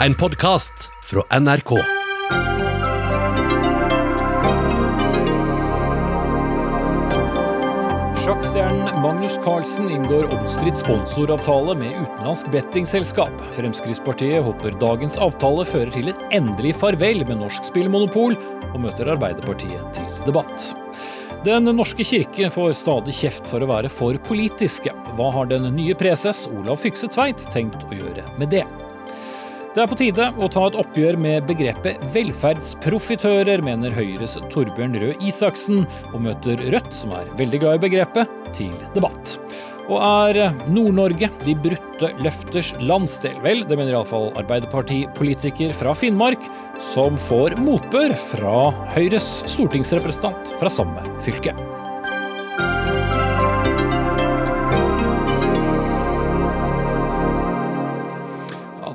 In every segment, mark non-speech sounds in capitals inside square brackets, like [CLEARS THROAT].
En podkast fra NRK. Sjakkstjernen Magnus Carlsen inngår omstridt sponsoravtale med utenlandsk bettingselskap. Fremskrittspartiet håper dagens avtale fører til et endelig farvel med norsk spillmonopol, og møter Arbeiderpartiet til debatt. Den norske kirke får stadig kjeft for å være for politiske. Hva har den nye preses Olav Fykse Tveit tenkt å gjøre med det? Det er på tide å ta et oppgjør med begrepet velferdsprofitører, mener Høyres Torbjørn Røe Isaksen, og møter Rødt, som er veldig glad i begrepet, til debatt. Og er Nord-Norge de brutte løfters landsdel? Vel, det mener iallfall Arbeiderpartipolitiker fra Finnmark, som får motbør fra Høyres stortingsrepresentant fra samme fylke.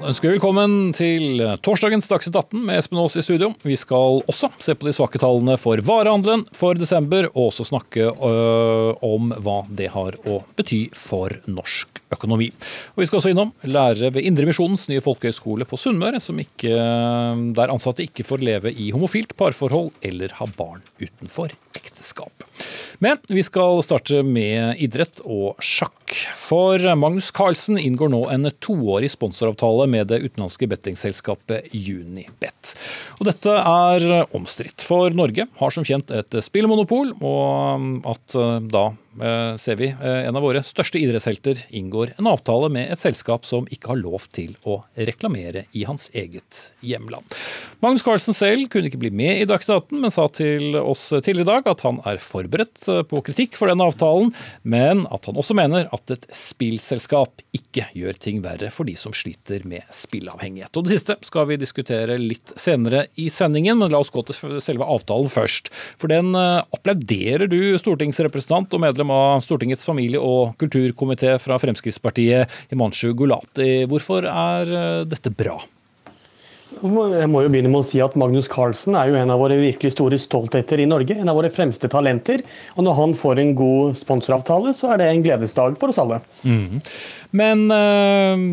Ønsker vi velkommen til torsdagens Dagsnytt 18 med Espen Aas i studio. Vi skal også se på de svake tallene for varehandelen for desember, og også snakke øh, om hva det har å bety for norsk økonomi. Og Vi skal også innom lærere ved Indremisjonens nye folkehøgskole på Sunnmøre, ikke, der ansatte ikke får leve i homofilt parforhold eller ha barn utenfor ekteskap. Men vi skal starte med idrett og sjakk. For Magnus Carlsen inngår nå en toårig sponsoravtale med det utenlandske bettingselskapet Unibet. Og dette er omstridt, for Norge har som kjent et spillmonopol, og at da eh, ser vi eh, en av våre største idrettshelter inngår en avtale med et selskap som ikke har lov til å reklamere i hans eget hjemland. Magnus Carlsen selv kunne ikke bli med i Dagsnytt 18, men sa til oss tidligere i dag at han er forberedt eh, på kritikk for denne avtalen, men at han også mener at et spillselskap ikke gjør ting verre for de som sliter med spilleavhengighet. Og Det siste skal vi diskutere litt senere i sendingen, men la oss gå til selve avtalen først. For den applauderer du, stortingsrepresentant og medlem av Stortingets familie- og kulturkomité fra Fremskrittspartiet, Himanshu Gulati. Hvorfor er dette bra? Jeg må jo begynne med å si at Magnus Carlsen er jo en av våre virkelig store stoltheter i Norge. En av våre fremste talenter. Og når han får en god sponsoravtale, så er det en gledesdag for oss alle. Mm. Men øh,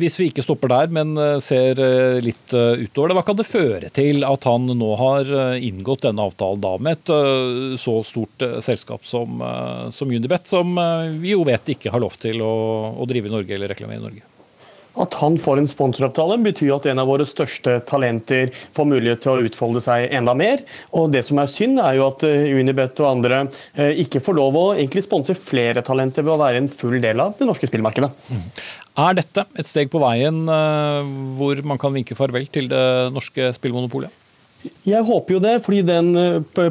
hvis vi ikke stopper der, men ser litt utover det, hva kan det føre til at han nå har inngått denne avtalen da med et så stort selskap som, som Unibet, som vi jo vet ikke har lov til å, å drive i Norge eller reklamere i Norge? At han får en sponsoravtale, betyr at en av våre største talenter får mulighet til å utfolde seg enda mer. Og Det som er synd, er jo at Unibet og andre ikke får lov å egentlig sponse flere talenter ved å være en full del av det norske spillmarkedet. Mm. Er dette et steg på veien hvor man kan vinke farvel til det norske spillmonopolet? Jeg håper jo det, fordi den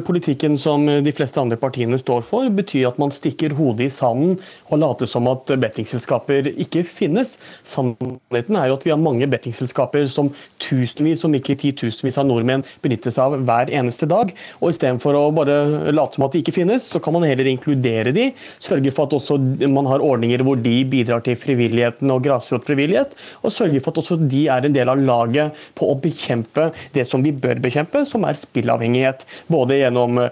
politikken som de fleste andre partiene står for, betyr at man stikker hodet i sanden og later som at bettingselskaper ikke finnes. Sannheten er jo at vi har mange bettingselskaper som tusenvis, om ikke titusenvis av nordmenn benytter seg av hver eneste dag. Og Istedenfor å bare late som at de ikke finnes, så kan man heller inkludere de, sørge for at også man har ordninger hvor de bidrar til frivilligheten og grasrotfrivillighet, og sørge for at også de er en del av laget på å bekjempe det som vi bør bekjempe som er spillavhengighet. Både gjennom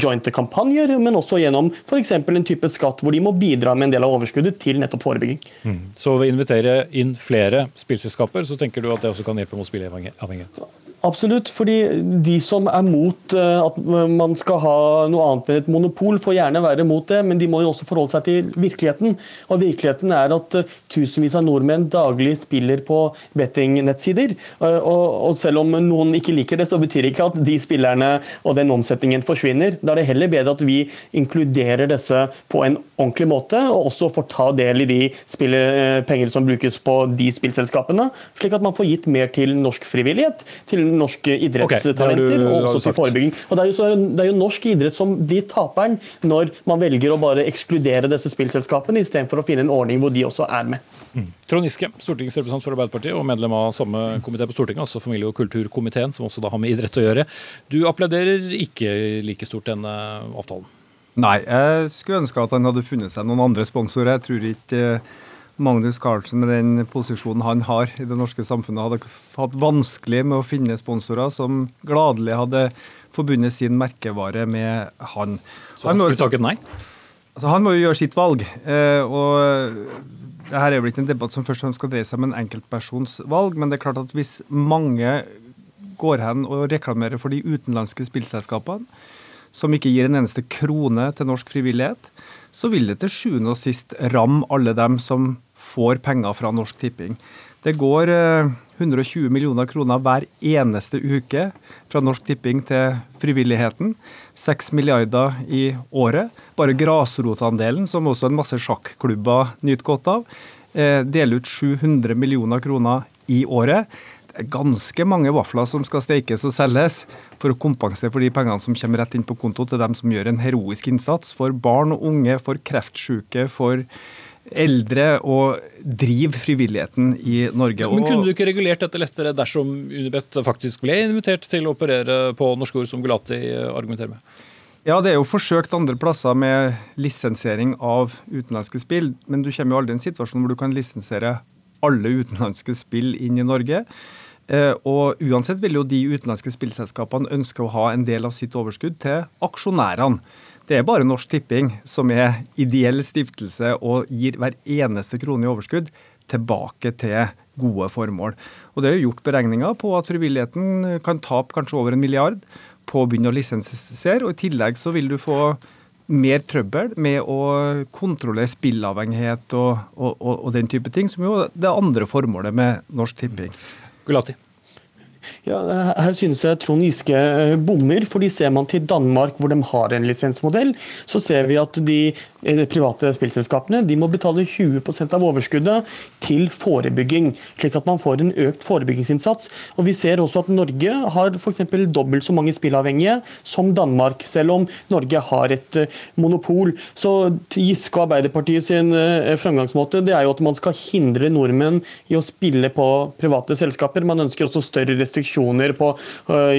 jointe kampanjer, men også gjennom f.eks. en type skatt hvor de må bidra med en del av overskuddet til nettopp forebygging. Mm. Så ved å invitere inn flere spillselskaper, så tenker du at det også kan hjelpe mot spilleavhengighet? Absolutt, fordi de som er mot at man skal ha noe annet enn et monopol, får gjerne være mot det, men de må jo også forholde seg til virkeligheten. Og virkeligheten er at tusenvis av nordmenn daglig spiller på bettingnettsider. Og selv om noen ikke liker det, så betyr det ikke at de spillerne og den omsetningen forsvinner. Da er det heller bedre at vi inkluderer disse på en ordentlig måte, og også får ta del i de penger som brukes på de spillselskapene, slik at man får gitt mer til norsk frivillighet, til norske idrettstalenter okay, og også til forebygging. Og det er, jo, det er, jo, norsk idrett som blir taperen når man velger å bare ekskludere disse spillselskapene, istedenfor å finne en ordning hvor de også er med. Mm. Trond Giske, stortingsrepresentant for Arbeiderpartiet og medlem av samme komité på Stortinget, altså familie- og kulturkomiteen, som også da har med idrett å gjøre. Du applauderer ikke like stort denne avtalen? Nei, jeg skulle ønske at han hadde funnet seg noen andre sponsorer. Jeg tror ikke Magnus Carlsen med den posisjonen han har i det norske samfunnet, hadde hatt vanskelig med å finne sponsorer som gladelig hadde forbundet sin merkevare med han. Så han skulle takket nei? Altså, han må jo gjøre sitt valg. og det her er vel ikke en debatt som først og fremst skal dreie seg om en enkeltpersons valg, men det er klart at hvis mange går hen og reklamerer for de utenlandske spillselskapene, som ikke gir en eneste krone til norsk frivillighet, så vil det til sjuende og sist ramme alle dem som får penger fra Norsk Tipping. Det går 120 millioner kroner hver eneste uke fra Norsk Tipping til frivilligheten. 6 milliarder i året. Bare grasrotandelen, som også en masse sjakklubber nyter godt av, deler ut 700 millioner kroner i året. Ganske mange vafler som skal stekes og selges for å kompensere for de pengene som kommer rett inn på konto til dem som gjør en heroisk innsats for barn og unge, for kreftsyke, for eldre og drive frivilligheten i Norge. Men Kunne du ikke regulert dette lettere dersom Unibet faktisk ble invitert til å operere på norske ord, som Gulati argumenterer med? Ja, det er jo forsøkt andre plasser med lisensiering av utenlandske spill, men du kommer jo aldri i en situasjon hvor du kan lisensiere alle utenlandske spill inn i Norge. Eh, og uansett vil jo de utenlandske spillselskapene ønske å ha en del av sitt overskudd til aksjonærene. Det er bare Norsk Tipping som er ideell stiftelse og gir hver eneste krone i overskudd tilbake til gode formål. Og Det er jo gjort beregninger på at frivilligheten kan tape kanskje over en milliard på å begynne å lisensiere. og I tillegg så vil du få mer trøbbel med å kontrollere spillavhengighet og, og, og, og den type ting, som jo er det andre formålet med Norsk Tipping. Gulati. Ja, her synes jeg Trond Giske eh, bommer, fordi ser man til Danmark, hvor de har en lisensmodell, så ser vi at de eh, private spillselskapene de må betale 20% av overskuddet til forebygging, slik at man får en økt forebyggingsinnsats. Og Vi ser også at Norge har f.eks. dobbelt så mange spillavhengige som Danmark, selv om Norge har et eh, monopol. Så Giske og Arbeiderpartiet sin framgangsmåte det er jo at man skal hindre nordmenn i å spille på private selskaper. Man ønsker også større restriksjoner restriksjoner på eh,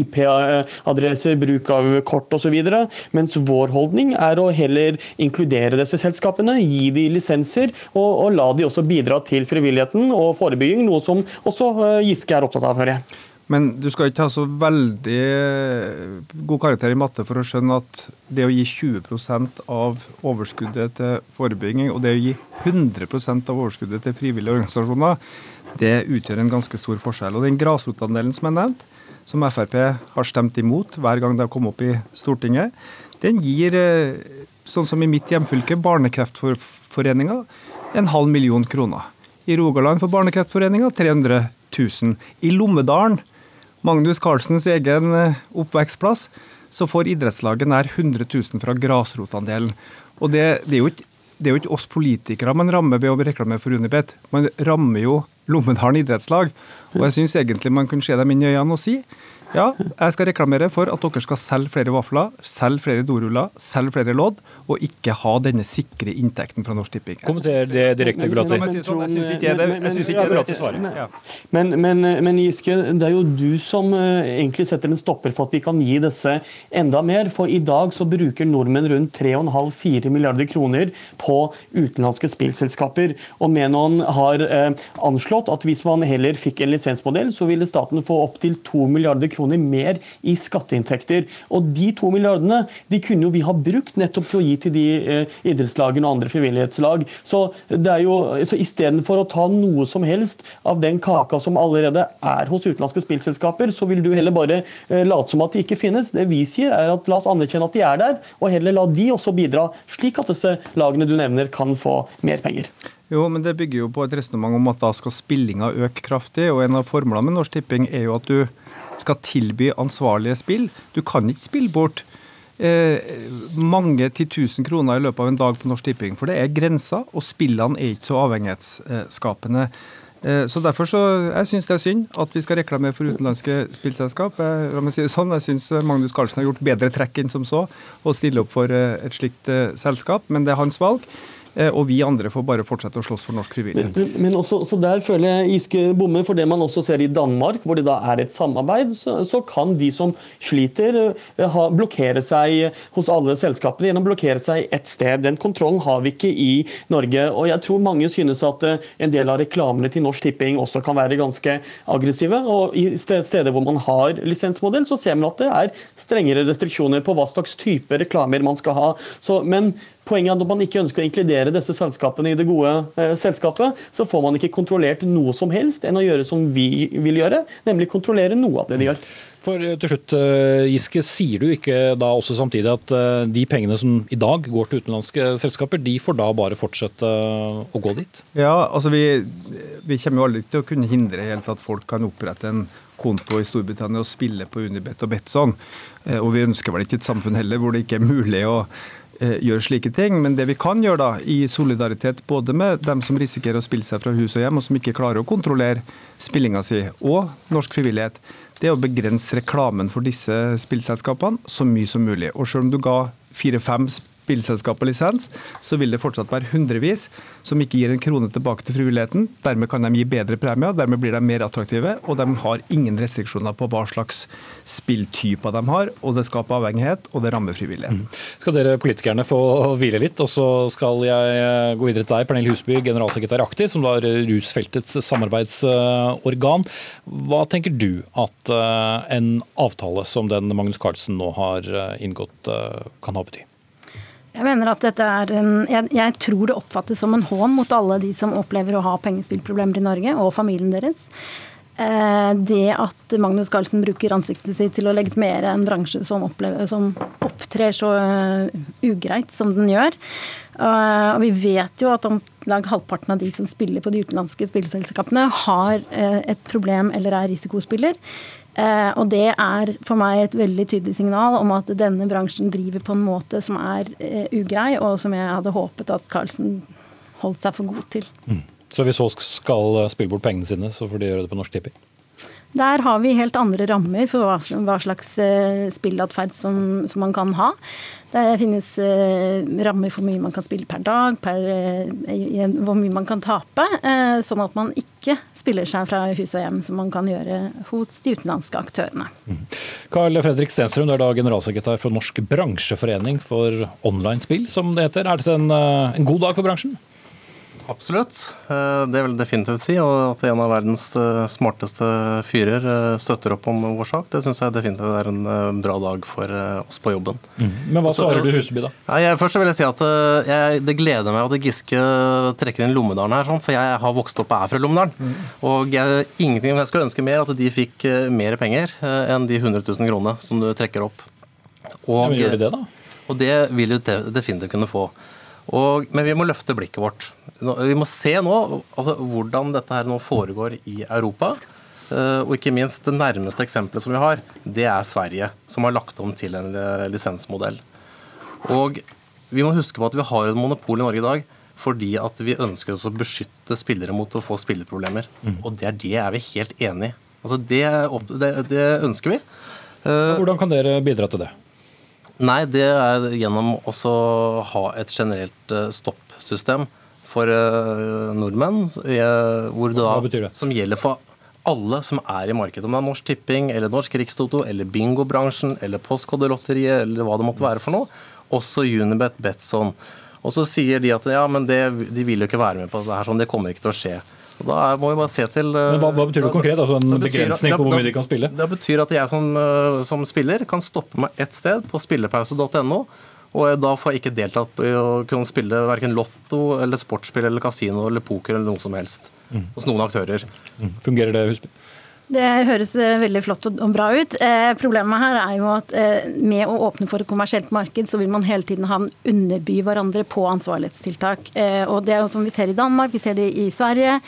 IP-adresser, bruk av kort osv. Mens vår holdning er å heller inkludere disse selskapene, gi de lisenser og, og la de også bidra til frivilligheten og forebygging, noe som også eh, Giske er opptatt av, hører jeg. Men du skal ikke ha så veldig god karakter i matte for å skjønne at det å gi 20% av overskuddet til forebygging, og det å gi 100% av overskuddet til frivillige organisasjoner, det utgjør en ganske stor forskjell. Og den grasrotandelen som er nevnt, som Frp har stemt imot hver gang det har kommet opp i Stortinget, den gir, eh, sånn som i mitt hjemfylke, Barnekreftforeninga, en halv million kroner. I Rogaland for Barnekreftforeninga 300 000. I Lommedalen, Magnus Carlsens egen eh, oppvekstplass, så får idrettslaget nær 100 000 fra grasrotandelen. Og det, det, er jo ikke det er jo ikke oss politikere man rammer ved å reklamere for Unibet. Man rammer jo Lommedalen idrettslag. Og jeg syns egentlig man kunne se dem inn i øynene og si ja, jeg skal reklamere for at dere skal selge flere vafler, selge flere doruller, selge flere lodd, og ikke ha denne sikre inntekten fra Norsk Tipping. Kommenter det direkte, Gulati. Jeg syns ikke det. Jeg synes ikke det. Men, men, men Giske, det er jo du som uh, egentlig setter en stopper for at vi kan gi disse enda mer. For i dag så bruker nordmenn rundt 3,5-4 milliarder kroner på utenlandske spillselskaper. Og Menon har uh, anslått at hvis man heller fikk en lisensmodell, så ville staten få opptil 2 milliarder kroner kroner mer i skatteinntekter. Og De to milliardene de kunne jo vi ha brukt nettopp til å gi til de eh, idrettslagene og andre frivillighetslag. Så det er jo, så Istedenfor å ta noe som helst av den kaka som allerede er hos utenlandske spillselskaper, så vil du heller bare eh, late som at de ikke finnes. Det vi sier er at La oss anerkjenne at de er der, og heller la de også bidra, slik at disse lagene du nevner, kan få mer penger. Jo, men Det bygger jo på et resonnement om at da skal spillinga øke kraftig. og En av formlene med Norsk Tipping er jo at du skal tilby ansvarlige spill. Du kan ikke spille bort eh, mange titusen kroner i løpet av en dag på Norsk Tipping, for det er grenser, og spillene er ikke så avhengighetsskapende. Eh, så derfor så, Jeg syns det er synd at vi skal reklamere for utenlandske spillselskap. Jeg, si sånn, jeg syns Magnus Carlsen har gjort bedre trekk enn som så å stille opp for eh, et slikt eh, selskap, men det er hans valg. Eh, og vi andre får bare fortsette å slåss for norsk frivillighet. Men, men også, så Der føler jeg Giske bommer, for det man også ser i Danmark, hvor det da er et samarbeid, så, så kan de som sliter, eh, ha, blokkere seg hos alle selskapene gjennom å blokkere seg ett sted. Den kontrollen har vi ikke i Norge. og Jeg tror mange synes at eh, en del av reklamene til Norsk Tipping også kan være ganske aggressive. og I steder hvor man har lisensmodell, så ser man at det er strengere restriksjoner på hva slags type reklamer man skal ha. Så, men Poenget er at Når man ikke ønsker å inkludere disse selskapene i det gode eh, selskapet, så får man ikke kontrollert noe som helst enn å gjøre som vi vil gjøre, nemlig kontrollere noe av det de gjør. For eh, til slutt, eh, Giske, sier du ikke da også samtidig at eh, de pengene som i dag går til utenlandske selskaper, de får da bare fortsette å gå dit? Ja, altså vi, vi kommer jo aldri til å kunne hindre helt at folk kan opprette en konto i Storbritannia og spille på Unibet og Betson. Og vi ønsker vel ikke et samfunn heller hvor det ikke er mulig å gjøre slike ting. Men det vi kan gjøre da, i solidaritet både med dem som risikerer å spille seg fra hus og hjem, og som ikke klarer å kontrollere spillinga si, og norsk frivillighet, det er å begrense reklamen for disse spillselskapene så mye som mulig. Og selv om du ga fire-fem spillselskaper lisens, så vil det fortsatt være hundrevis som ikke gir en krone tilbake til frivilligheten. Dermed kan de gi bedre premier, dermed blir de mer attraktive, og de har ingen restriksjoner på hva slags spilltyper de har. og Det skaper avhengighet, og det rammer frivilligheten. Mm. Skal dere politikerne få hvile litt, og så skal jeg gå videre til deg, Pernille Husby, generalsekretær Akti, som da er rusfeltets samarbeidsorgan. Hva tenker du at eh, en avtale som den Magnus Carlsen nå har eh, inngått, eh, kan ha bety? Jeg mener at dette er en, jeg, jeg, tror det oppfattes som en hån mot alle de som opplever å ha pengespillproblemer i Norge, og familien deres. Eh, det at Magnus Carlsen bruker ansiktet sitt til å legitimere en bransje som, opplever, som opptrer så uh, ugreit som den gjør. Uh, og vi vet jo at om lag halvparten av de som spiller på de utenlandske spillselskapene, har et problem eller er risikospiller. Eh, og det er for meg et veldig tydelig signal om at denne bransjen driver på en måte som er eh, ugrei, og som jeg hadde håpet at Carlsen holdt seg for god til. Mm. Så hvis Aask skal spille bort pengene sine, så får de gjøre det på Norsk Tipping? Der har vi helt andre rammer for hva slags spillatferd som, som, man kan ha. Det finnes uh, rammer for mye man kan spille per dag, per, uh, hvor mye man kan tape. sånn at man ikke spiller seg fra hus og hjem, som man kan gjøre hos de utenlandske aktørene. Mm. Karl Fredrik Stenstrøm, du er da generalsekretær for Norsk bransjeforening for online-spill, som det heter. Er dette en, en god dag for bransjen? Absolutt. Eh, det vil jeg definitivt si. Og at en av verdens eh, smarteste fyrer eh, støtter opp om vår sak, det syns jeg definitivt er en bra dag for oss på jobben. Mm. Men hva svarer du Huseby, da? Ja, først vil jeg si at jeg, det gleder meg at Giske trekker inn Lommedalen her, sånn, for jeg har vokst opp og er fra Lommedalen. Mm. Og jeg, ingenting jeg skulle ønske mer at de fikk mer penger enn de 100 000 kronene som du trekker opp. Og, ja, gjør de det, da? Og det vil jo definitivt kunne få. Og, men vi må løfte blikket vårt. Vi må se nå altså, hvordan dette her nå foregår i Europa. Eh, og ikke minst det nærmeste eksempelet som vi har, det er Sverige, som har lagt om til en eh, lisensmodell. Og vi må huske på at vi har et monopol i Norge i dag fordi at vi ønsker oss å beskytte spillere mot å få spilleproblemer. Mm. Og det er det er vi helt enig i. Altså det, det, det ønsker vi. Hvordan kan dere bidra til det? Nei, det er gjennom å ha et generelt eh, stoppsystem for uh, nordmenn. Hvor da, Hva betyr det? Som gjelder for alle som er i markedet. Om det er Norsk Tipping, eller Norsk Rikstoto, eller bingobransjen, eller Postkodelotteriet, eller hva det måtte være for noe. Også Unibet, Betson. Og så sier de at ja, men det, de vil jo ikke være med på det her, sånn, det kommer ikke til å skje. Og da må vi bare se til Men Hva, hva betyr det konkret? Altså En begrensning på hvor mye de kan spille? Det betyr at jeg som, eh, som spiller kan stoppe meg ett sted, på spillepause.no. Og da får jeg ikke deltatt i å kunne spille verken lotto eller sportsspill eller kasino eller poker eller noe som helst mm. hos noen aktører. Mm. Fungerer det, Husby? Det høres eh, veldig flott og bra ut. Eh, problemet her er jo at eh, med å åpne for et kommersielt marked, så vil man hele tiden ha en underby hverandre på ansvarlighetstiltak. Og det er jo som vi ser i Danmark, vi ser det i Sverige,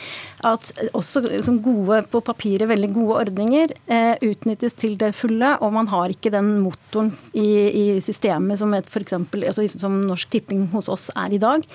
at også som gode på papiret veldig gode ordninger utnyttes til det fulle, og man har ikke den motoren i, i systemet som, et, for eksempel, altså, som Norsk Tipping hos oss er i dag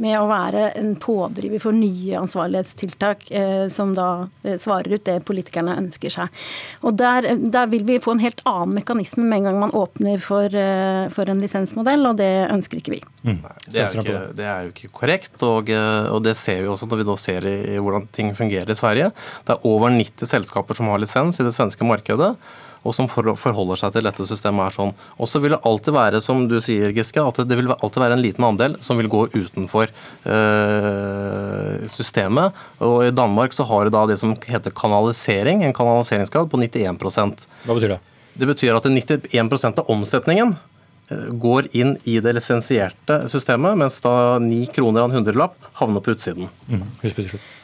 med å være en pådriver for nye ansvarlighetstiltak eh, som da eh, svarer ut det politikerne ønsker seg. Og der, der, vil vi få en helt annen mekanisme med en gang man åpner for, eh, for en lisensmodell, og det ønsker ikke vi. Mm. Det, er ikke, det, er jo ikke korrekt, og, eh, og, det ser vi også når vi nå ser i, i hvordan ting fungerer i Sverige. Det er over 90 selskaper som har lisens i det svenske markedet og som forholder seg til dette systemet. er sånn. Og så vil det alltid være, som du sier, Giske, at det vil alltid være en liten andel som vil gå utenfor øh, systemet. Og I Danmark så har du da det som heter kanalisering, en kanaliseringsgrad på 91% Hva betyr det? Det betyr at 91 av omsetningen går inn i det lisensierte systemet, mens da ni kroner av en hundrelapp havner på utsiden. Mm.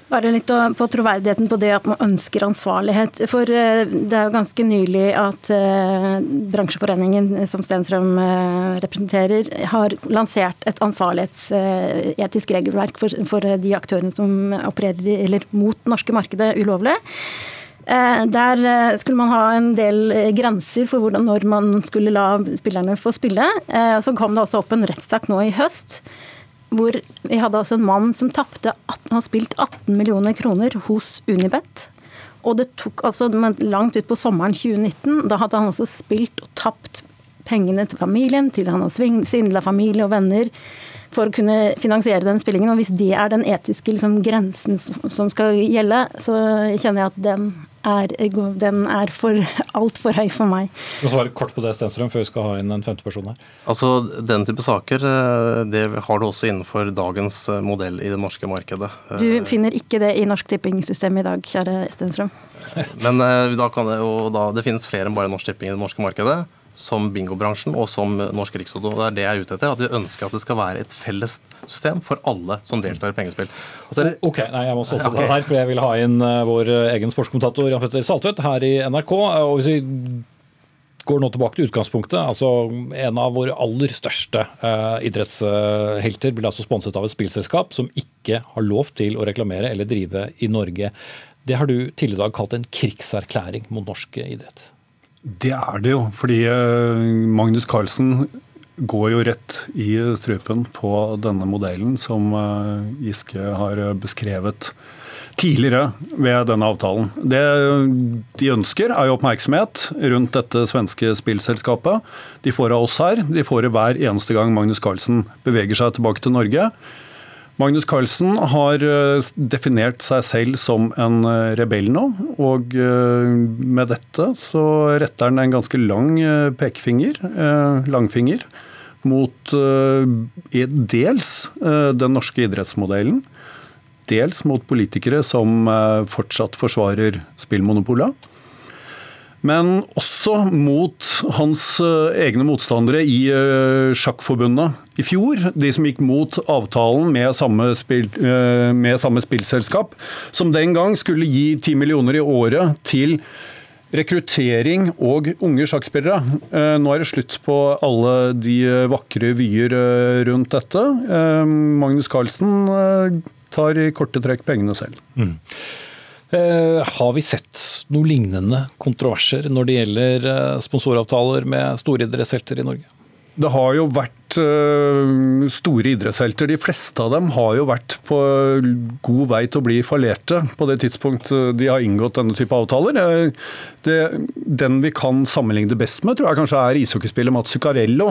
Bare litt på troverdigheten på det at man ønsker ansvarlighet. For eh, det er jo ganske nylig at eh, bransjeforeningen som Stenstrøm eh, representerer, har lansert et ansvarlighetsetisk regelverk for de aktørene som opererer eller mot norske markedet ulovlig. Der skulle man ha en del grenser for hvordan, når man skulle la spillerne få spille. Så kom det også opp en rettssak nå i høst hvor vi hadde altså en mann som tapte har spilt 18 millioner kroner hos Unibet. Og det tok altså langt ut på sommeren 2019. Da hadde han også spilt og tapt pengene til familien, til han har svindla familie og venner for å kunne finansiere den spillingen. Og hvis det er den etiske liksom, grensen som skal gjelde, så kjenner jeg at den er, den er for altfor høy for meg. Du svare kort på det, Stenstrøm, før vi skal ha inn en femte person her. Altså, Den type saker eh, det har du også innenfor dagens eh, modell i det norske markedet. Du finner ikke det i Norsk Tipping-systemet i dag, kjære Stenstrøm. [LAUGHS] Men eh, da kan det, jo da, det finnes flere enn bare Norsk Tipping i det norske markedet som bingobransjen og som Norsk Rikstoto. Det er det jeg er ute etter. At vi ønsker at det skal være et felles system for alle som deltar i pengespill. Det... Ok, nei, jeg må også [LAUGHS] okay. det her, for jeg vil ha inn uh, vår egen sportskommentator Jan Petter Saltvedt her i NRK. og hvis vi går nå tilbake til utgangspunktet. altså En av våre aller største uh, idrettshelter blir altså sponset av et spillselskap som ikke har lov til å reklamere eller drive i Norge. Det har du tidligere i dag kalt en krigserklæring mot norsk idrett. Det er det jo, fordi eh, Magnus Carlsen går jo rett i strupen på denne modellen som eh, Giske har beskrevet tidligere ved denne avtalen. Det de ønsker, er jo oppmerksomhet rundt dette svenske spillselskapet. De får av oss her. De får det hver eneste gang Magnus Carlsen beveger seg tilbake til Norge. Magnus Carlsen har eh, definert seg selv som en eh, rebell nå. Og eh, med dette så retter han en ganske lang pekefinger, langfinger, mot dels den norske idrettsmodellen. Dels mot politikere som fortsatt forsvarer spillmonopolet men også mot hans egne motstandere i sjakkforbundet i fjor. De som gikk mot avtalen med samme, spill, eh, med samme spillselskap, som den gang skulle gi 10 millioner i året til rekruttering og unge sjakkspillere. Nå er det slutt på alle de vakre vyer rundt dette. Magnus Carlsen tar i korte trekk pengene selv. Mm. Eh, har vi sett noen lignende kontroverser når det gjelder eh, sponsoravtaler med store i Norge? Det har jo vært uh, store idrettshelter. De fleste av dem har jo vært på god vei til å bli fallerte på det tidspunkt de har inngått denne type avtaler. Det, den vi kan sammenligne det best med, tror jeg kanskje er ishockeyspiller Mats Zuccarello,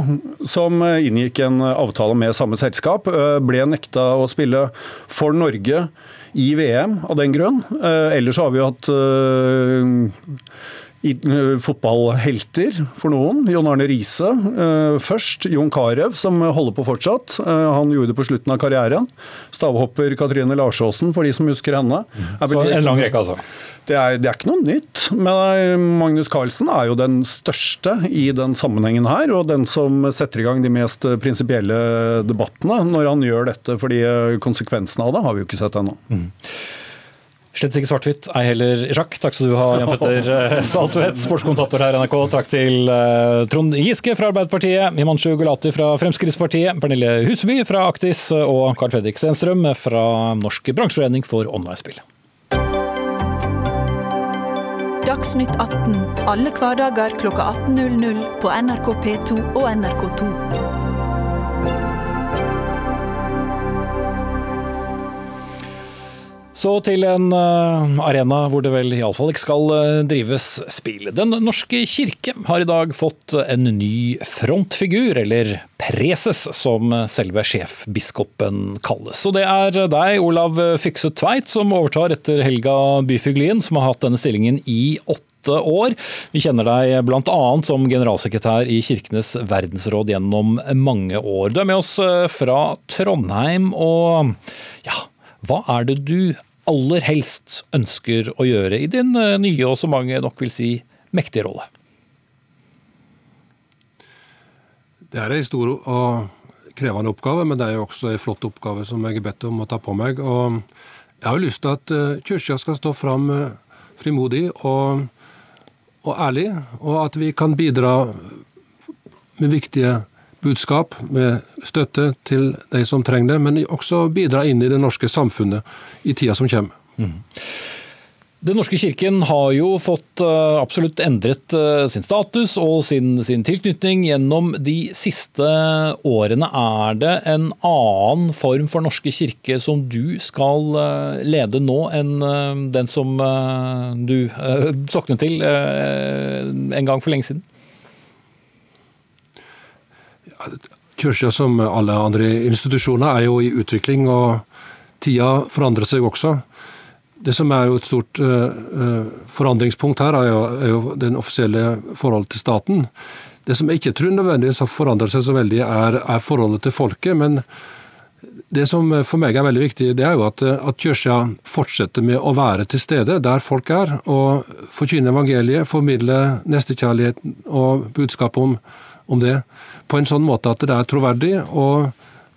som inngikk en avtale med samme selskap. Ble nekta å spille for Norge i VM av den grunn. Eh, ellers har vi jo hatt eh, eh, fotballhelter for noen. Jon Arne Riise først. Jon Carew, som holder på fortsatt. Han gjorde det på slutten av karrieren. Stavhopper Katrine Larsåsen, for de som husker henne. Så en lang rekke, altså? Det er, det er, ikke noe nytt. Men Magnus Carlsen er jo den største i den sammenhengen her, og den som setter i gang de mest prinsipielle debattene når han gjør dette. fordi konsekvensene av det har vi jo ikke sett ennå. Mm. Slett ikke svart-hvitt, ei heller i sjakk. Takk skal du ha, Jan Petter [LAUGHS] eh, Saltvedt, sportskommentator her i NRK. Takk til uh, Trond Giske fra Arbeiderpartiet, Himanshu Gulati fra Fremskrittspartiet, Pernille Huseby fra Aktis og Carl Fredrik Stenstrøm fra Norsk bransjeforening for online-spill. Dagsnytt 18 alle hverdager kl 18.00 på NRK P2 og NRK2. Så til en uh, arena hvor det vel iallfall ikke skal uh, drives spill. Den norske kirke har i dag fått en ny frontfigur, eller preses, som selve sjefbiskopen kalles. Og det er deg, Olav Fykse Tveit, som overtar etter Helga Byfuglien, som har hatt denne stillingen i åtte år. Vi kjenner deg bl.a. som generalsekretær i Kirkenes verdensråd gjennom mange år. Du er med oss eh, fra Trondheim, og ja, hva er det du aller helst ønsker å gjøre i din eh, nye og så mange nok vil si mektige rolle? Det er en stor og krevende oppgave, men det er jo også en flott oppgave som jeg er bedt om å ta på meg. Og jeg har jo lyst til at eh, Kirka skal stå fram eh, frimodig og, og ærlig, og at vi kan bidra med viktige budskap, med støtte til de som trenger det, men også bidra inn i det norske samfunnet i tida som kommer. Mm. Den norske kirken har jo fått eh, absolutt endret eh, sin status og sin, sin, tilknytning gjennom de siste årene. Er det en annen form for norske kirke som du skal eh, lede nå, enn den som du soknet til en gang for lenge siden? Kirka, som alle andre institusjoner, er jo i utvikling, og tida forandrer seg også. Det som er jo et stort uh, forandringspunkt her, er jo, er jo den offisielle forholdet til staten. Det som jeg ikke tror nødvendigvis har forandret seg så veldig, er, er, forholdet til folket. Men det som for meg er veldig viktig, det er jo at, at Kirka fortsetter med å være til stede der folk er, og forkynne evangeliet, formidle nestekjærligheten og budskap om, om det, på en sånn måte at det er troverdig. og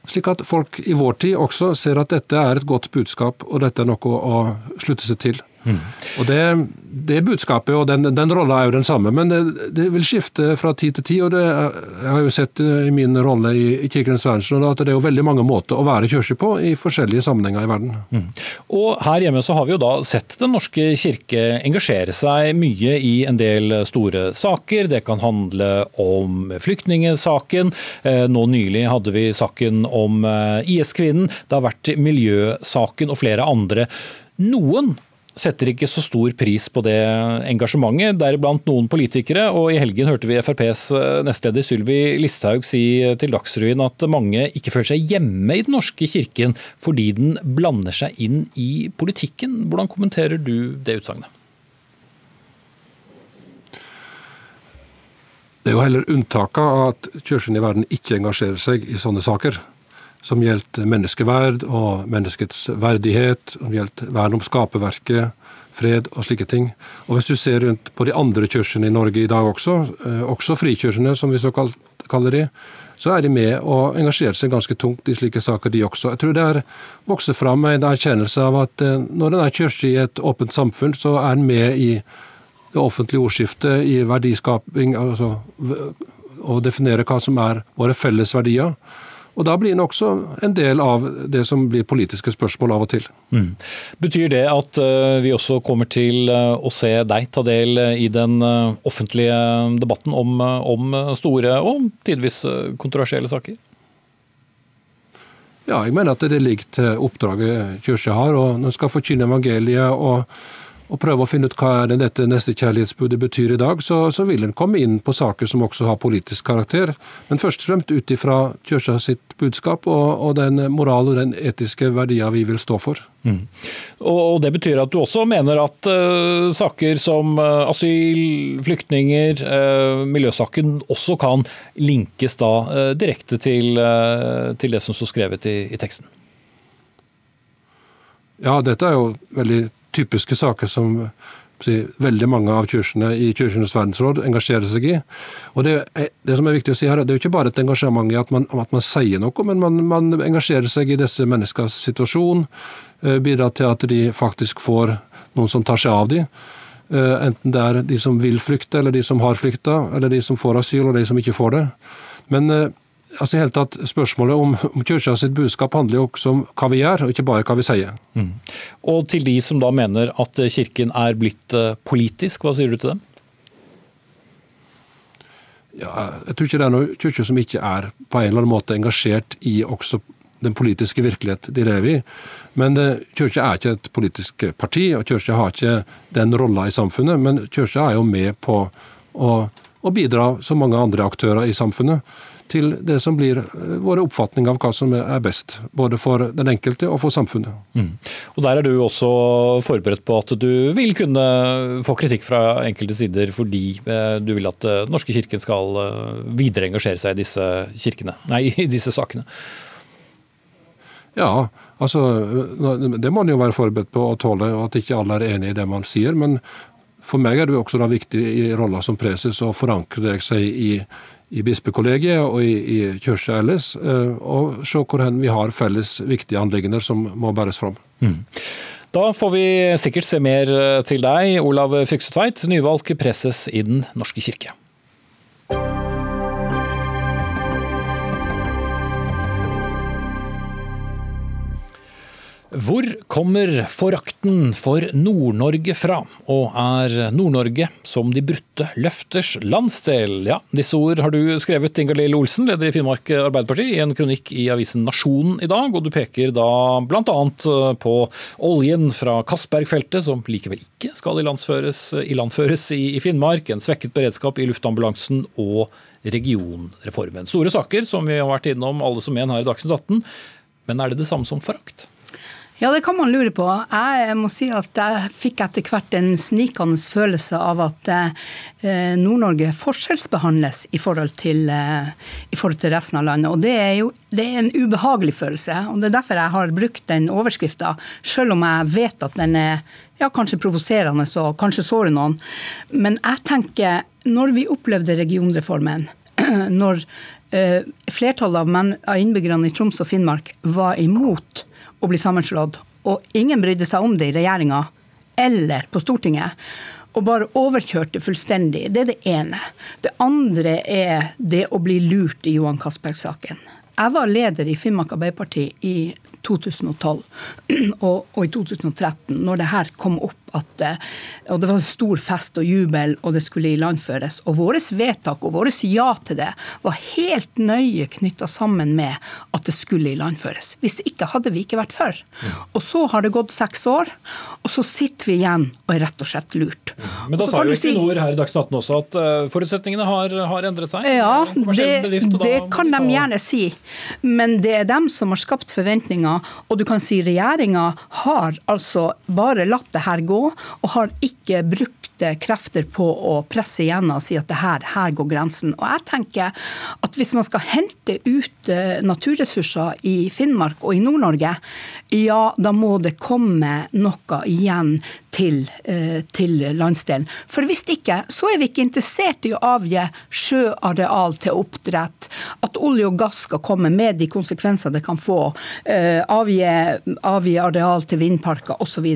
slik at folk i vår tid også ser at dette er et godt budskap, og dette er noe å slutte seg til. Mm. Og det, det, budskapet og den, den rolla er jo den samme, men det, det, vil skifte fra tid til tid. og det, Jeg har jo sett eh, i min rolle i, i Kirkens verdensråd at det er jo veldig mange måter å være kirke på i forskjellige sammenhenger i verden. Mm. Og Her hjemme så har vi jo da sett Den norske kirke engasjere seg mye i en del store saker. Det kan handle om flyktningesaken. Eh, nå nylig hadde vi saken om eh, IS-kvinnen. Det har vært miljøsaken og flere andre. Noen setter ikke så stor pris på det engasjementet, deriblant noen politikere. og I helgen hørte vi FrPs eh, nestleder Sylvi Listhaug si til Dagsrevyen at mange ikke føler seg hjemme i Den norske kirken fordi den blander seg inn i politikken. Hvordan kommenterer du det utsagnet? Det er jo heller unntaket at kirken i verden ikke engasjerer seg i sånne saker som gjelder menneskeverd og menneskets verdighet, som gjelder vern om skaperverket, fred og slike ting. Og Hvis du ser rundt på de andre kirkene i Norge i dag også, eh, også frikirkene som vi så kaller de, så er de med og engasjerer seg ganske tungt i slike saker, de også. Jeg tror det er vokser fram en erkjennelse av at eh, når en er kirke i et åpent samfunn, så er en med i det offentlige ordskiftet, i verdiskaping, altså å definere hva som er våre felles verdier. Og Da blir den også en del av det som blir politiske spørsmål av og til. Mm. Betyr det at uh, vi også kommer til uh, å se deg ta del i den offentlige debatten om, om, store og tidvis kontroversielle saker? Ja, jeg mener at det ligger til oppdraget Kirka har. og Når en skal forkynne evangeliet og og prøve å finne ut hva er det dette nestekjærlighetsbudet betyr i dag, så, så vil en komme inn på saker som også har politisk karakter. Men først og fremst ut ifra kirka sitt budskap og, og, den moral og den etiske verdier vi vil stå for. Mm. Og Det betyr at du også mener at uh, saker som uh, asyl, flyktninger, uh, miljøsaken også kan linkes da direkte til, til, det som står skrevet i, i teksten? Ja, dette er jo veldig typiske saker som si, veldig mange av kursene i Kirkenes verdensråd engasjerer seg i. Og det, det, som er viktig å si her, det er jo ikke bare et engasjement i at man, at man sier noe, men man, man, engasjerer seg i disse menneskers situasjon. Eh, bidrar til at de faktisk får noen som tar seg av dem. Eh, enten det er de som vil flykte, eller de som har flykta, eller de som får asyl, og de som ikke får det. Men eh, altså helt tatt, Spørsmålet om, om kirka sitt budskap handler jo også om hva vi gjør, og ikke bare hva vi sier. Mm. Og til de som da mener at kirken er blitt eh, politisk, hva sier du til dem? Ja, jeg tror ikke det er noen kirke som ikke er på en eller annen måte engasjert i også den politiske virkelighet de lever i. Men uh, kirka er ikke et politisk parti, og kirka har ikke den rolla i samfunnet. Men kirka er jo med på å, å bidra, som mange andre aktører i samfunnet, til det som blir eh, våre oppfatninger av hva som er best. Både for den enkelte og for samfunnet. Mm. Og Der er du også forberedt på at du vil kunne få kritikk fra enkelte sider fordi eh, du vil at Den eh, norske kirken skal videre engasjere seg i disse, kirkene, nei, i disse sakene? Ja, altså det må man jo være forberedt på å tåle, og at ikke alle er enig i det man sier. Men for meg er det også da viktig i rolla som preses å forankre seg i i bispekollegiet og i, i kirka ellers, eh, og se hvor hen vi har felles viktige anliggender som må bæres fram. Da får vi sikkert se mer eh, til deg, Olav Fyksetveit, nyvalgt preses i Den norske kirke. Hvor kommer forakten for Nord-Norge fra, og er Nord-Norge som de brutte løfters landsdel? Ja, disse ord har du skrevet, Ingalill Olsen, leder i Finnmark Arbeiderparti, i en kronikk i avisen Nasjonen i dag, og du peker da bl.a. på oljen fra Castberg-feltet, som likevel ikke skal ilandføres, ilandføres i, i Finnmark, en svekket beredskap i luftambulansen og regionreformen. Store saker som vi har vært innom alle som en her i Dagsnytt 18, men er det det samme som forakt? Ja, det kan man lure på. Jeg må si at jeg fikk etter hvert en snikende følelse av at eh, Nord-Norge forskjellsbehandles i forhold, til, eh, i forhold til resten av landet. Og det er jo det er en ubehagelig følelse. og Det er derfor jeg har brukt den overskrifta, selv om jeg vet at den er ja, kanskje provoserende og kanskje sårer noen. Men jeg tenker, når vi opplevde regionreformen, [CLEARS THROAT] når eh, flertallet av innbyggerne i Troms og Finnmark var imot å bli sammenslått, og ingen brydde seg om det i regjeringa eller på Stortinget. Og bare overkjørte fullstendig. Det er det ene. Det andre er det å bli lurt i Johan Castberg-saken. Jeg var leder i Finnmark Arbeiderparti i 2012 [CLEARS THROAT] og, og, i 2013, når det her kom opp at eh, og det var stor fest og jubel, og det skulle ilandføres. Og vårt vedtak og vårt ja til det var helt nøye knytta sammen med at det skulle ilandføres. Hvis ikke hadde vi ikke vært for. Og så har det gått seks år, og så sitter vi igjen og er rett og slett lurt. Men da sa jo Equinor si, her i Dagsnytt 18 også at uh, forutsetningene har, har, endret seg? Ja, det, bedrift, det kan de gjerne si. Men det er dem som har skapt forventninger, og du kan si regjeringa har altså bare latt det her gå og har ikke brukt krefter på å presse igjennom og si at det her, her går grensen. Og jeg tenker at Hvis man skal hente ut eh, naturressurser i Finnmark og i Nord-Norge, ja, da må det komme noe igjen til, eh, til, landsdelen. For hvis ikke, så er vi ikke interessert i å avgi sjøareal til oppdrett. At olje og gass skal komme med de konsekvenser det kan få. Eh, avgi, avgi areal til vindparker osv.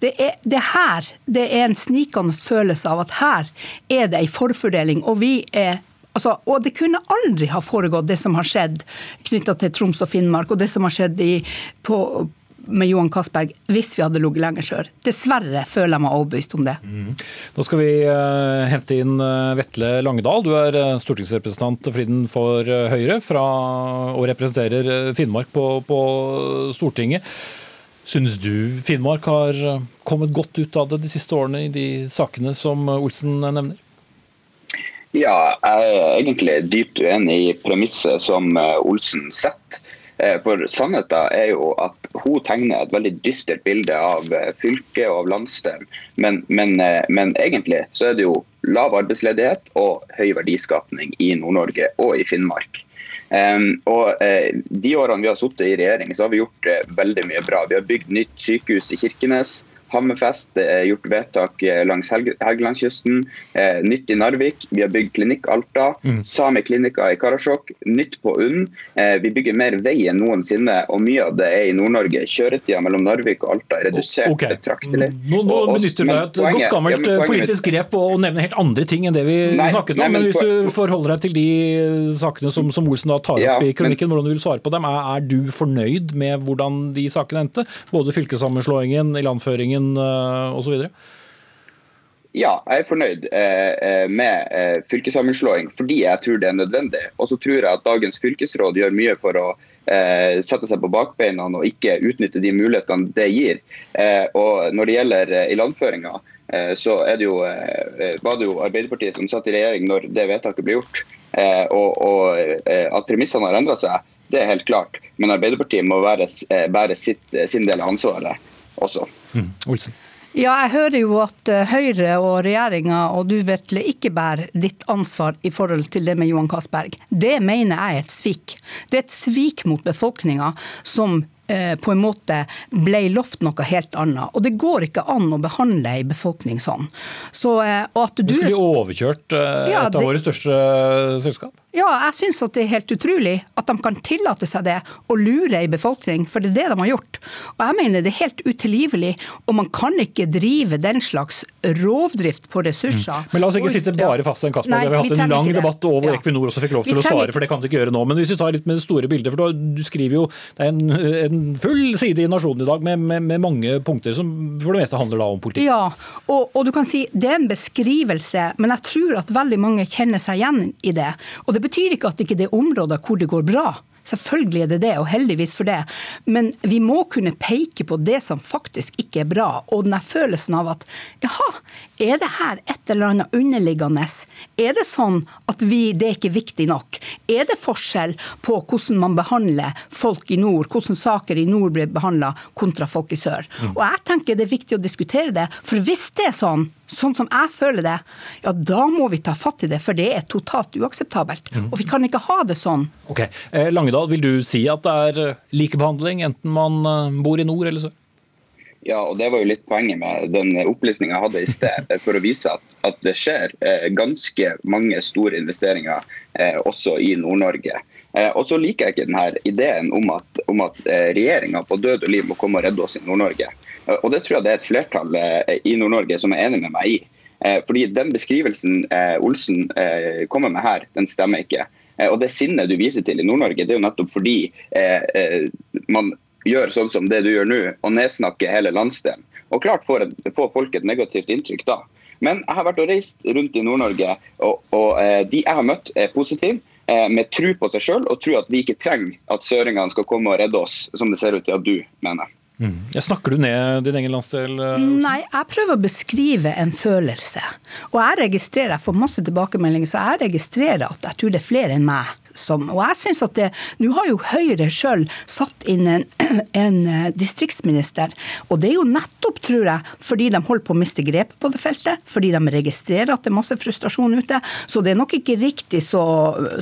Det, er, det her det er en snikende følelse av at her er det en forfordeling. og vi er Altså, og det kunne aldri ha foregått, det som har skjedd knytta til Troms og Finnmark, og det som har skjedd i, på, med Johan Castberg hvis vi hadde ligget lenger sør. Dessverre føler jeg meg overbevist om det. Mm. Nå skal vi uh, hente inn uh, Vetle Langedal. Du er uh, stortingsrepresentant for for Høyre fra, og representerer Finnmark på, på Stortinget. Synes du Finnmark har eh, kommet godt ut av det de siste årene i de sakene som Olsen nevner? Ja, jeg er egentlig dypt uenig i premisset som eh, Olsen setter. Eh, for sannheten er jo at hun tegner et veldig dystert bilde av fylket og av landsdelen. Men, men, men, egentlig så er det jo lav arbeidsledighet og høy verdiskapning i Nord-Norge og i Finnmark. Um, og uh, De årene vi har sittet i regjering, så har vi gjort uh, veldig mye bra. Vi har bygd nytt sykehus i Kirkenes. Hammerfest, det er gjort vedtak eh, langs Helgelandskysten. Eh, nytt i Narvik. Vi har bygd Klinikk Alta. Mm. Sameklinikker i Karasjok. Nytt på UNN. Eh, vi bygger mer vei enn noensinne, og mye av det er i Nord-Norge. Kjøretida mellom Narvik og Alta er redusert okay. betraktelig. Nå, nå og, benytter du deg et godt gammelt ja, politisk grep og nevner helt andre ting enn det vi nei, snakket om. Nei, men, men, hvis du forholder deg til de sakene som, som Olsen da tar ja, opp i kronikken, men, hvordan du vil svare på dem, er, er du fornøyd med hvordan de sakene endte? Både fylkessammenslåingen, ilandføringen Røldingen eh, osv.? Ja, jeg er fornøyd eh, eh, med fylkessammenslåing fordi jeg tror det er nødvendig. Og så tror jeg at dagens fylkesråd gjør mye for å sette seg på bakbeina og ikke utnytte de mulighetene det gir. Og Når det gjelder ilandføringa, så det jo, var det jo Arbeiderpartiet som satt i regjering når det vedtaket ble gjort. Og, og At premissene har endra seg, det er helt klart. Men Arbeiderpartiet må være, bære sitt, sin del av ansvaret også. Mm. Olsen. Ja, jeg hører jo at eh, Høyre og regjeringa og du Vetle ikke bærer ditt ansvar i forhold til det med Johan Castberg. Det mener jeg er et svik. Det er et svik mot befolkninga som på en måte ble lovt noe helt annet. Og det går ikke an å behandle ei befolkning sånn. Så, eh, og at Du du skulle overkjørt et Ja, et av våre største eh, selskap. Ja, jeg syns det er helt utrolig at de kan tillate seg det, å lure ei befolkning, for det er det de har gjort. Og jeg mener det er helt utilgivelig, og man kan ikke drive den slags rovdrift på ressurser. Men la oss ikke Og- sitte bare fast i en Castberg. Vi har vi hatt en lang debatt over Ja. Equinor også fikk lov til til å svare, for det kan de ikke gjøre nå. Men hvis vi tar litt med det store bildet, for du, du skriver jo det er en, en full side i Nasjonen i dag med, med, med mange punkter som for det meste handler da om politikk. Ja, og, og du kan si det er en beskrivelse, men jeg tror at veldig mange kjenner seg igjen i det. Og det betyr ikke at ikke det er områder hvor det går bra. Selvfølgelig er det det, og heldigvis for det. Men vi må kunne peke på det som faktisk ikke er bra. Og den følelsen av at jaha, er det her et eller annet underliggende? Er det sånn at vi, det er ikke viktig nok? Er det forskjell på hvordan man behandler folk i nord, hvordan saker i nord blir behandla kontra folk i sør? Og jeg tenker det er viktig å diskutere det, for hvis det er sånn, sånn som jeg føler det, ja da må vi ta fatt i det, for det er totalt uakseptabelt. Og vi kan ikke ha det sånn. Ok, eh, Langedal, vil du si at det er eh, likebehandling enten man eh, bor i nord eller sør? Ja, og Det var jo litt poenget med den opplysninga jeg hadde i sted, for å vise at, at det skjer ganske mange store investeringer eh, også i Nord-Norge. Eh, og så liker jeg ikke denne ideen om at, om at regjeringa på død og liv må komme og redde oss i Nord-Norge. Eh, og det tror jeg det er et flertall eh, i Nord-Norge som er enig med meg i. Eh, fordi den beskrivelsen Olsen kommer med her, den stemmer ikke. Og det sinnet du viser til i Nord-Norge, det er jo nettopp fordi man gjør sånn som det du gjør nå, og nedsnakker hele landsdelen. Og klart får, folk et negativt inntrykk da. Men jeg har vært og reist rundt i Nord-Norge, og, og de jeg har møtt er positive. Med tro på seg sjøl og tro at vi ikke trenger at søringene skal komme og redde oss, som det ser ut til at du mener. Ja, snakker du ned din egen landsdel? eh? Nei, jeg prøver å beskrive en følelse. Og jeg registrerer, jeg får masse tilbakemeldinger, så jeg registrerer at jeg tror det er flere enn meg som Og jeg synes at det Nå har jo Høyre sjøl satt inn en, [CLEARS THROAT] en eh, distriktsminister, og det er jo nettopp, tror jeg, fordi de holder på å miste grepet på det feltet, fordi de registrerer at det er masse frustrasjon ute. Så det er nok ikke riktig så,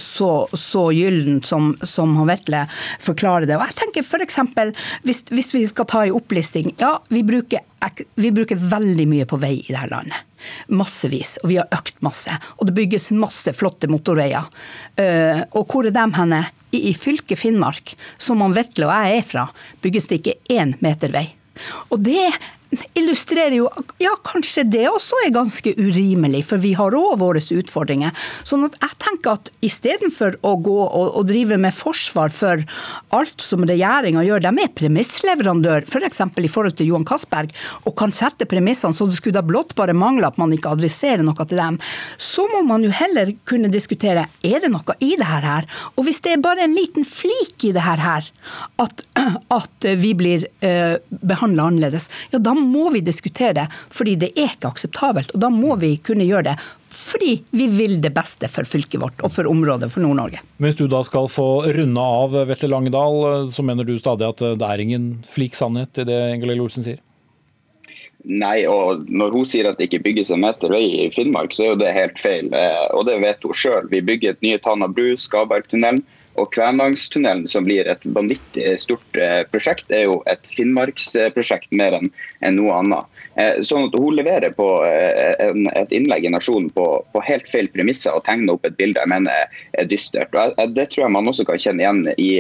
så, så gyllent som, som han Vetle forklarer det. Og jeg tenker f.eks. Hvis, hvis vi skal ta en opplisting. Ja, vi bruker, vi bruker veldig mye på vei i dette landet. Massevis. Og vi har økt masse. Og det bygges masse flotte motorveier. Eh, og hvor er de henne? I, fylket Finnmark, som han Vetle og jeg er fra, bygges det ikke én meter vei. Og det illustrerer jo Ja, kanskje det også er ganske urimelig, for vi har òg våre utfordringer. Sånn at jeg tenker at istedenfor å gå og, og drive med forsvar for alt som regjeringa gjør, de er premissleverandør, f.eks. For i forhold til Johan Castberg, og kan sette premissene så det skulle da blott bare mangle at man ikke adresserer noe til dem, så må man jo heller kunne diskutere er det noe i det her. Og hvis det er bare en liten flik i det her, at, [CLEARS THROAT] at vi blir eh, behandla annerledes, ja da må vi diskutere det, fordi det er ikke akseptabelt. Og da må vi kunne gjøre det fordi vi vil det beste for fylket vårt og for området, for Nord-Norge. Hvis du da skal få runde av, Vetle Langedal, eh, så mener du stadig at eh, det er ingen flik sannhet i det Ingalill Olsen sier? Nei, og når hun sier at det ikke bygges en meter vei i Finnmark, så er jo det helt feil. Eh, Og det vet hun sjøl. Vi bygger et nye Tana bru, Skabergtunnelen. Og Kvænangstunnelen, som blir et vanvittig stort eh, prosjekt, er jo et finnmarksprosjekt mer enn noe annet. Eh, Sånn at Hun leverer på eh, et innlegg i Nasjonen på, helt feil premisser og tegner opp et bilde jeg mener er- er dystert. Og Det tror jeg man også kan kjenne igjen i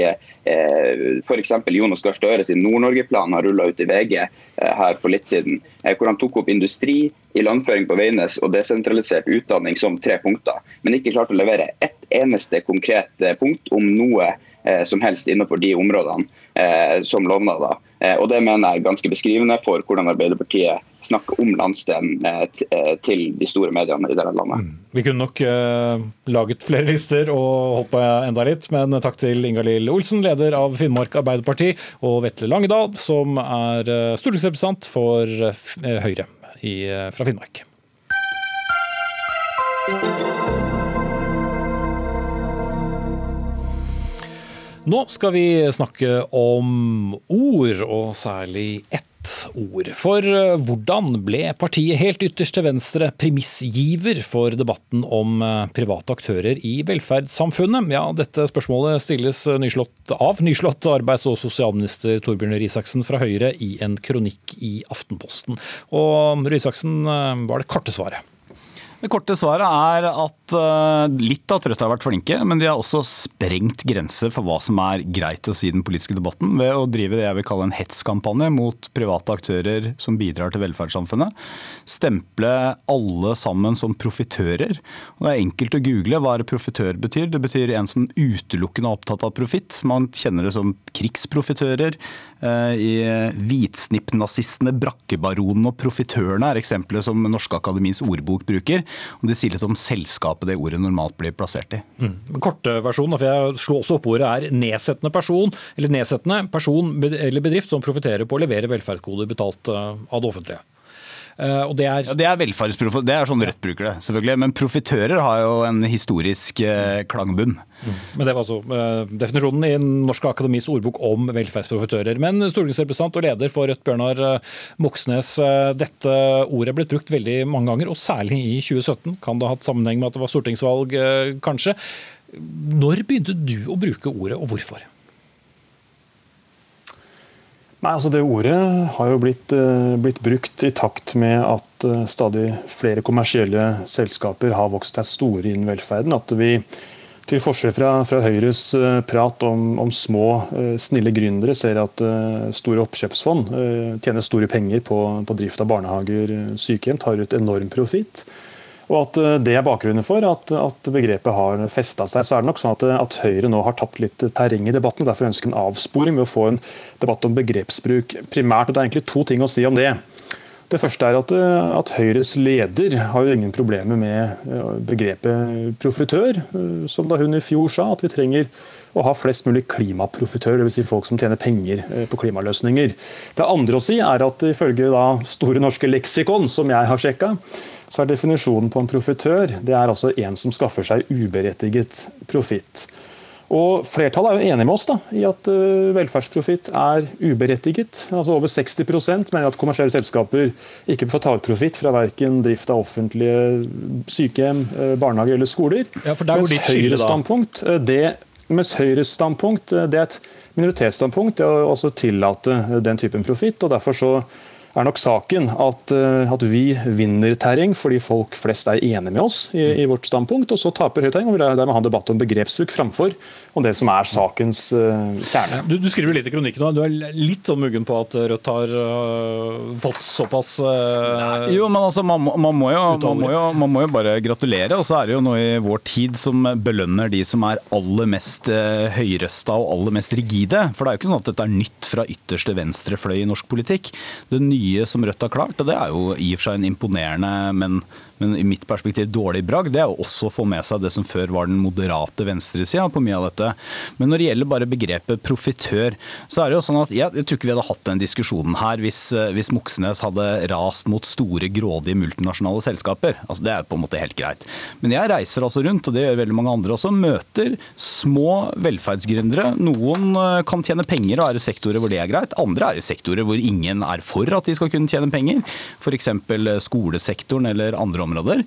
f.eks. Jonas Gahr Støre sin Nord-Norge-plan har rulla ut i VG her for litt siden. Hvor han tok opp industri, ilandføring på Veidnes og desentralisert utdanning som tre punkter. Men ikke klarte å levere ett eneste konkret eh, punkt om noe eh, som helst innenfor de områdene eh, som lovnader. Og Det mener jeg er ganske beskrivende for hvordan Arbeiderpartiet snakker om landsdelen til de store mediene i dette landet. Vi kunne nok laget flere lister og holdt på enda litt, men takk til Ingalill Olsen, leder av Finnmark Arbeiderparti, og Vetle Langedal, som er stortingsrepresentant for Høyre fra Finnmark. Nå skal vi snakke om ord, og særlig ett ord. For eh, hvordan ble partiet helt ytterst til venstre premissgiver for debatten om eh, private aktører i velferdssamfunnet? Ja, dette spørsmålet stilles nyslått av nyslått arbeids- og sosialminister Torbjørn Røe Isaksen fra Høyre i en kronikk i Aftenposten. Og Røe Isaksen var det korte svaret. Det korte svaret er at uh, litt at Rødt har vært flinke, men de har også sprengt grenser for hva som er greit å si i den politiske debatten ved å drive det jeg vil kalle en hetskampanje mot private aktører som bidrar til velferdssamfunnet. Stemple alle sammen som profitører. Det er enkelt å google hva profitør betyr. Det betyr en som utelukkende er opptatt av profitt. Man kjenner det som krigsprofitører. Uh, I Hvitsnippnazistene, brakkebaronene og profitørene er eksempelet som Norske Akademis ordbok bruker. Og Det sier litt om selskapet det ordet normalt blir plassert i. Mm. Korte versjonen, for jeg slo også opp ordet, er nedsettende person eller nedsettende person eller bedrift som profitterer på å levere velferdskoder betalt eh, av det offentlige. Uh, det er, ja, det er velferdsprofit, det er sånn Rødt bruker det, selvfølgelig. Men profitører har jo en historisk uh, klangbunn. Mm. Men Det var altså uh, definisjonen i Norsk Akademis ordbok om velferdsprofitører. Men stortingsrepresentant og leder for Rødt, Bjørnar Moxnes. Dette ordet er blitt brukt veldig mange ganger, og særlig i 2017. Kan det ha hatt sammenheng med at det var stortingsvalg, kanskje? Når begynte du å bruke ordet, og hvorfor? Nei, altså Det ordet har jo blitt, uh, blitt, brukt i takt med at uh, stadig flere kommersielle selskaper har vokst seg store innen velferden. At vi, til forskjell fra, fra Høyres uh, prat om, om små, snille gründere, ser at store oppkjøpsfond tjener store penger på, på drift av barnehager, sykehjem, tar ut enorm profitt. Og at eh, Det er bakgrunnen for at, at begrepet har festa seg. Så er det nok sånn at, at, Høyre nå har tapt litt terreng i debatten. Derfor ønsker en avsporing med å få en debatt om begrepsbruk primært. og Det er egentlig to ting å si om det. Det første er at, at Høyres leder har jo ingen problemer med eh, begrepet profitør, eh, som da hun i fjor sa at vi trenger å ha flest mulig klimaprofitør, dvs. Si folk som tjener penger på klimaløsninger. Det andre å si er at ifølge da Store norske leksikon, som jeg har sjekka, så er definisjonen på en profitør det er altså en som skaffer seg uberettiget profitt. Og Flertallet er jo enig med oss da, i at uh, velferdsprofitt er uberettiget. Altså Over 60% mener at kommersielle selskaper ikke får ta ut profitt fra verken drift av offentlige sykehjem, barnehage barnehager eller skoler. Ja, for der mens Høyres standpunkt, uh, det, mens Høyres standpunkt det er et minoritetsstandpunkt det å også tillate den typen profitt. og derfor så er nok saken at, eh, at, vi vinner terreng fordi folk flest er enige med oss i, i vårt standpunkt, og så taper Høyre terreng og vil dermed ha en debatt om begrepsbruk framfor om det som er sakens uh, kjerne. Du, du, skriver litt i kronikken nå, du er litt sånn muggen på at Rødt har uh, fått såpass uh, Jo, men altså, man, man, må jo, man, må jo, man, må jo, bare gratulere. Og så er det jo noe i vår tid som belønner de som er aller mest uh, høyrøsta og aller mest rigide. For det er jo ikke sånn at dette er nytt fra ytterste venstrefløy i norsk politikk. Det nye som Rødt har klart, og det er jo i og for seg en imponerende, men men i mitt perspektiv dårlig bragd, det er å også få med seg det som før var den moderate venstresida på mye av dette. Men når det gjelder bare begrepet profitør, så er det jo sånn at jeg, jeg tror ikke vi hadde hatt den diskusjonen her hvis, eh, hvis Moxnes hadde rast mot store, grådige multinasjonale selskaper. Altså Det er på en måte helt greit. Men jeg reiser altså rundt, og det gjør veldig mange andre også, møter små velferdsgründere. Noen eh, kan tjene penger og er i sektorer hvor det er greit. Andre er i sektorer hvor ingen er for at de skal kunne tjene penger. F.eks. skolesektoren eller andre områder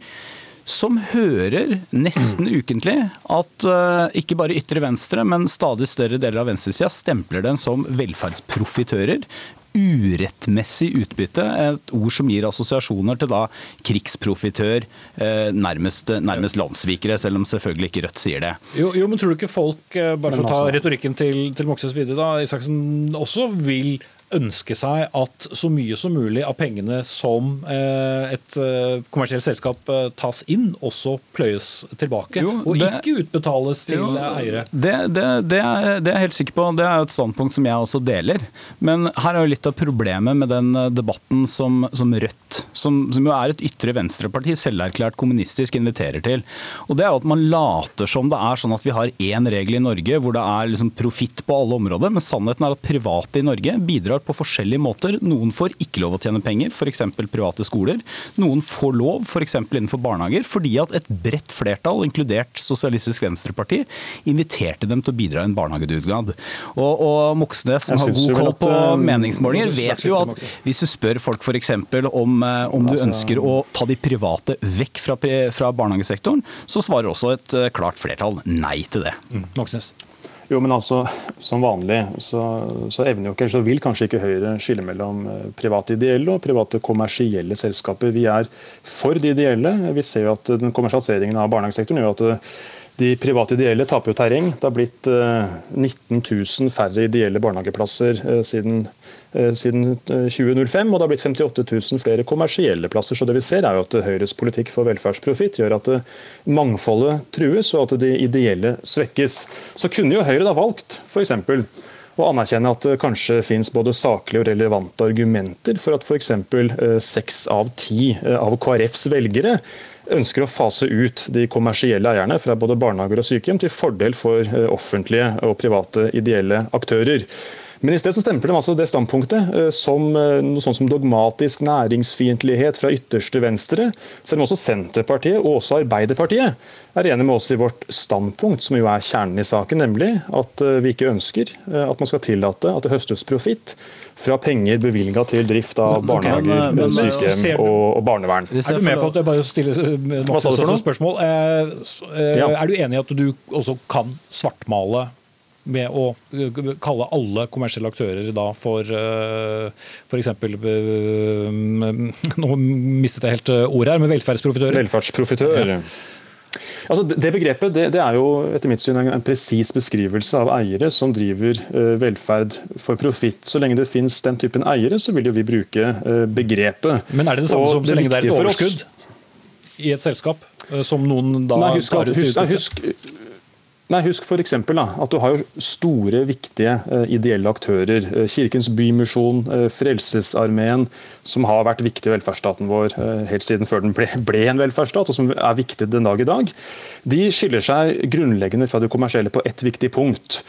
som hører nesten ukentlig at uh, ikke bare ytre venstre, men stadig større deler av venstresida stempler den som velferdsprofitører. Urettmessig utbytte, et ord som gir assosiasjoner til da krigsprofitør, uh, nærmest, nærmest landssvikere, selv om selvfølgelig ikke Rødt sier det. Jo, jo men tror du ikke folk, uh, bare for å ta altså- retorikken til, til Moxnes videre, da, Isaksen også vil ønske seg at så mye som mulig av pengene som eh, et eh, kommersielt selskap eh, tas inn, også pløyes tilbake, jo, og det, ikke utbetales til jo, eiere? Det, det, det, er, det er jeg helt sikker på. Det er et standpunkt som jeg også deler. Men her er jo litt av problemet med den debatten som, som Rødt, som, som, jo er et ytre venstreparti, selverklært kommunistisk, inviterer til. Og det er jo at man later som det er sånn at vi har én regel i Norge hvor det er liksom profitt på alle områder, men sannheten er at private i Norge bidrar bidrar på forskjellige måter. Noen får ikke lov å tjene penger, f.eks. private skoler. Noen får lov, f.eks. innenfor barnehager, fordi at et bredt flertall, inkludert Sosialistisk Venstreparti, inviterte dem til å bidra i en barnehagedugnad. Og, og Moxnes, som har god koll på eh, meningsmålinger, vet jo at hvis du spør folk f.eks. om, eh, om du Altså- ønsker å ta de private vekk fra, fra barnehagesektoren, så svarer også et eh, klart flertall nei til det. Moxnes. Jo, men altså, Som vanlig så, så evner jo ikke, så vil kanskje ikke Høyre skille mellom eh, private ideelle og private kommersielle selskaper. Vi er for de ideelle. Vi ser jo at den kommersialiseringen av barnehagesektoren gjør at eh, de private ideelle taper jo terreng. Det har blitt eh, 19 000 færre ideelle barnehageplasser eh, siden, eh, siden eh, 2005, og det har blitt 58 000 flere kommersielle plasser. Så det vi ser er jo at Høyres politikk for velferdsprofitt gjør at eh, mangfoldet trues, og at de ideelle svekkes. Så kunne jo Høyre da valgt f.eks. å anerkjenne at det kanskje finnes både saklige og relevante argumenter for at f.eks. seks av ti eh, av KrFs velgere ønsker å fase ut de kommersielle eierne fra både barnehager og sykehjem til fordel for eh, offentlige og private ideelle aktører. Men i stedet så stempler de altså det standpunktet eh, som eh, noe sånt som dogmatisk næringsfiendtlighet fra ytterste venstre, selv om også Senterpartiet og også Arbeiderpartiet er enige med oss i vårt standpunkt, som jo er kjernen i saken, nemlig at eh, vi ikke ønsker at man skal tillate at det høstes profitt fra penger bevilga til drift av Men- barnehager, men- men- men- sykehjem og, og barnevern. Er du med på at jeg bare stiller spørsmål? Eh, eh, Ja. Er du enig i at du også kan svartmale med å eh, kalle alle kommersielle aktører da for f.eks. [LAUGHS] Nå mistet jeg helt eh, ordet her, men velferdsprofitører? Velferdsprofitør. Altså, det- det begrepet det, det er jo etter mitt syn en, en presis beskrivelse av eiere som driver eh, velferd for profitt. Så lenge det finnes den typen eiere, så vil jo vi bruke eh, begrepet. Men er det det samme Og som så lenge det er et overskudd i et selskap, eh, som noen da Nei, husk, husk, husk, nei, husk da, at du har store, viktige eh, ideelle aktører. Eh, Kirkens Bymisjon, eh, Frelsesarmeen, som har vært viktig i velferdsstaten vår helt siden før den ble, ble en velferdsstat, og som er viktig den dag i dag. De skiller seg grunnleggende fra det kommersielle på ett viktig punkt.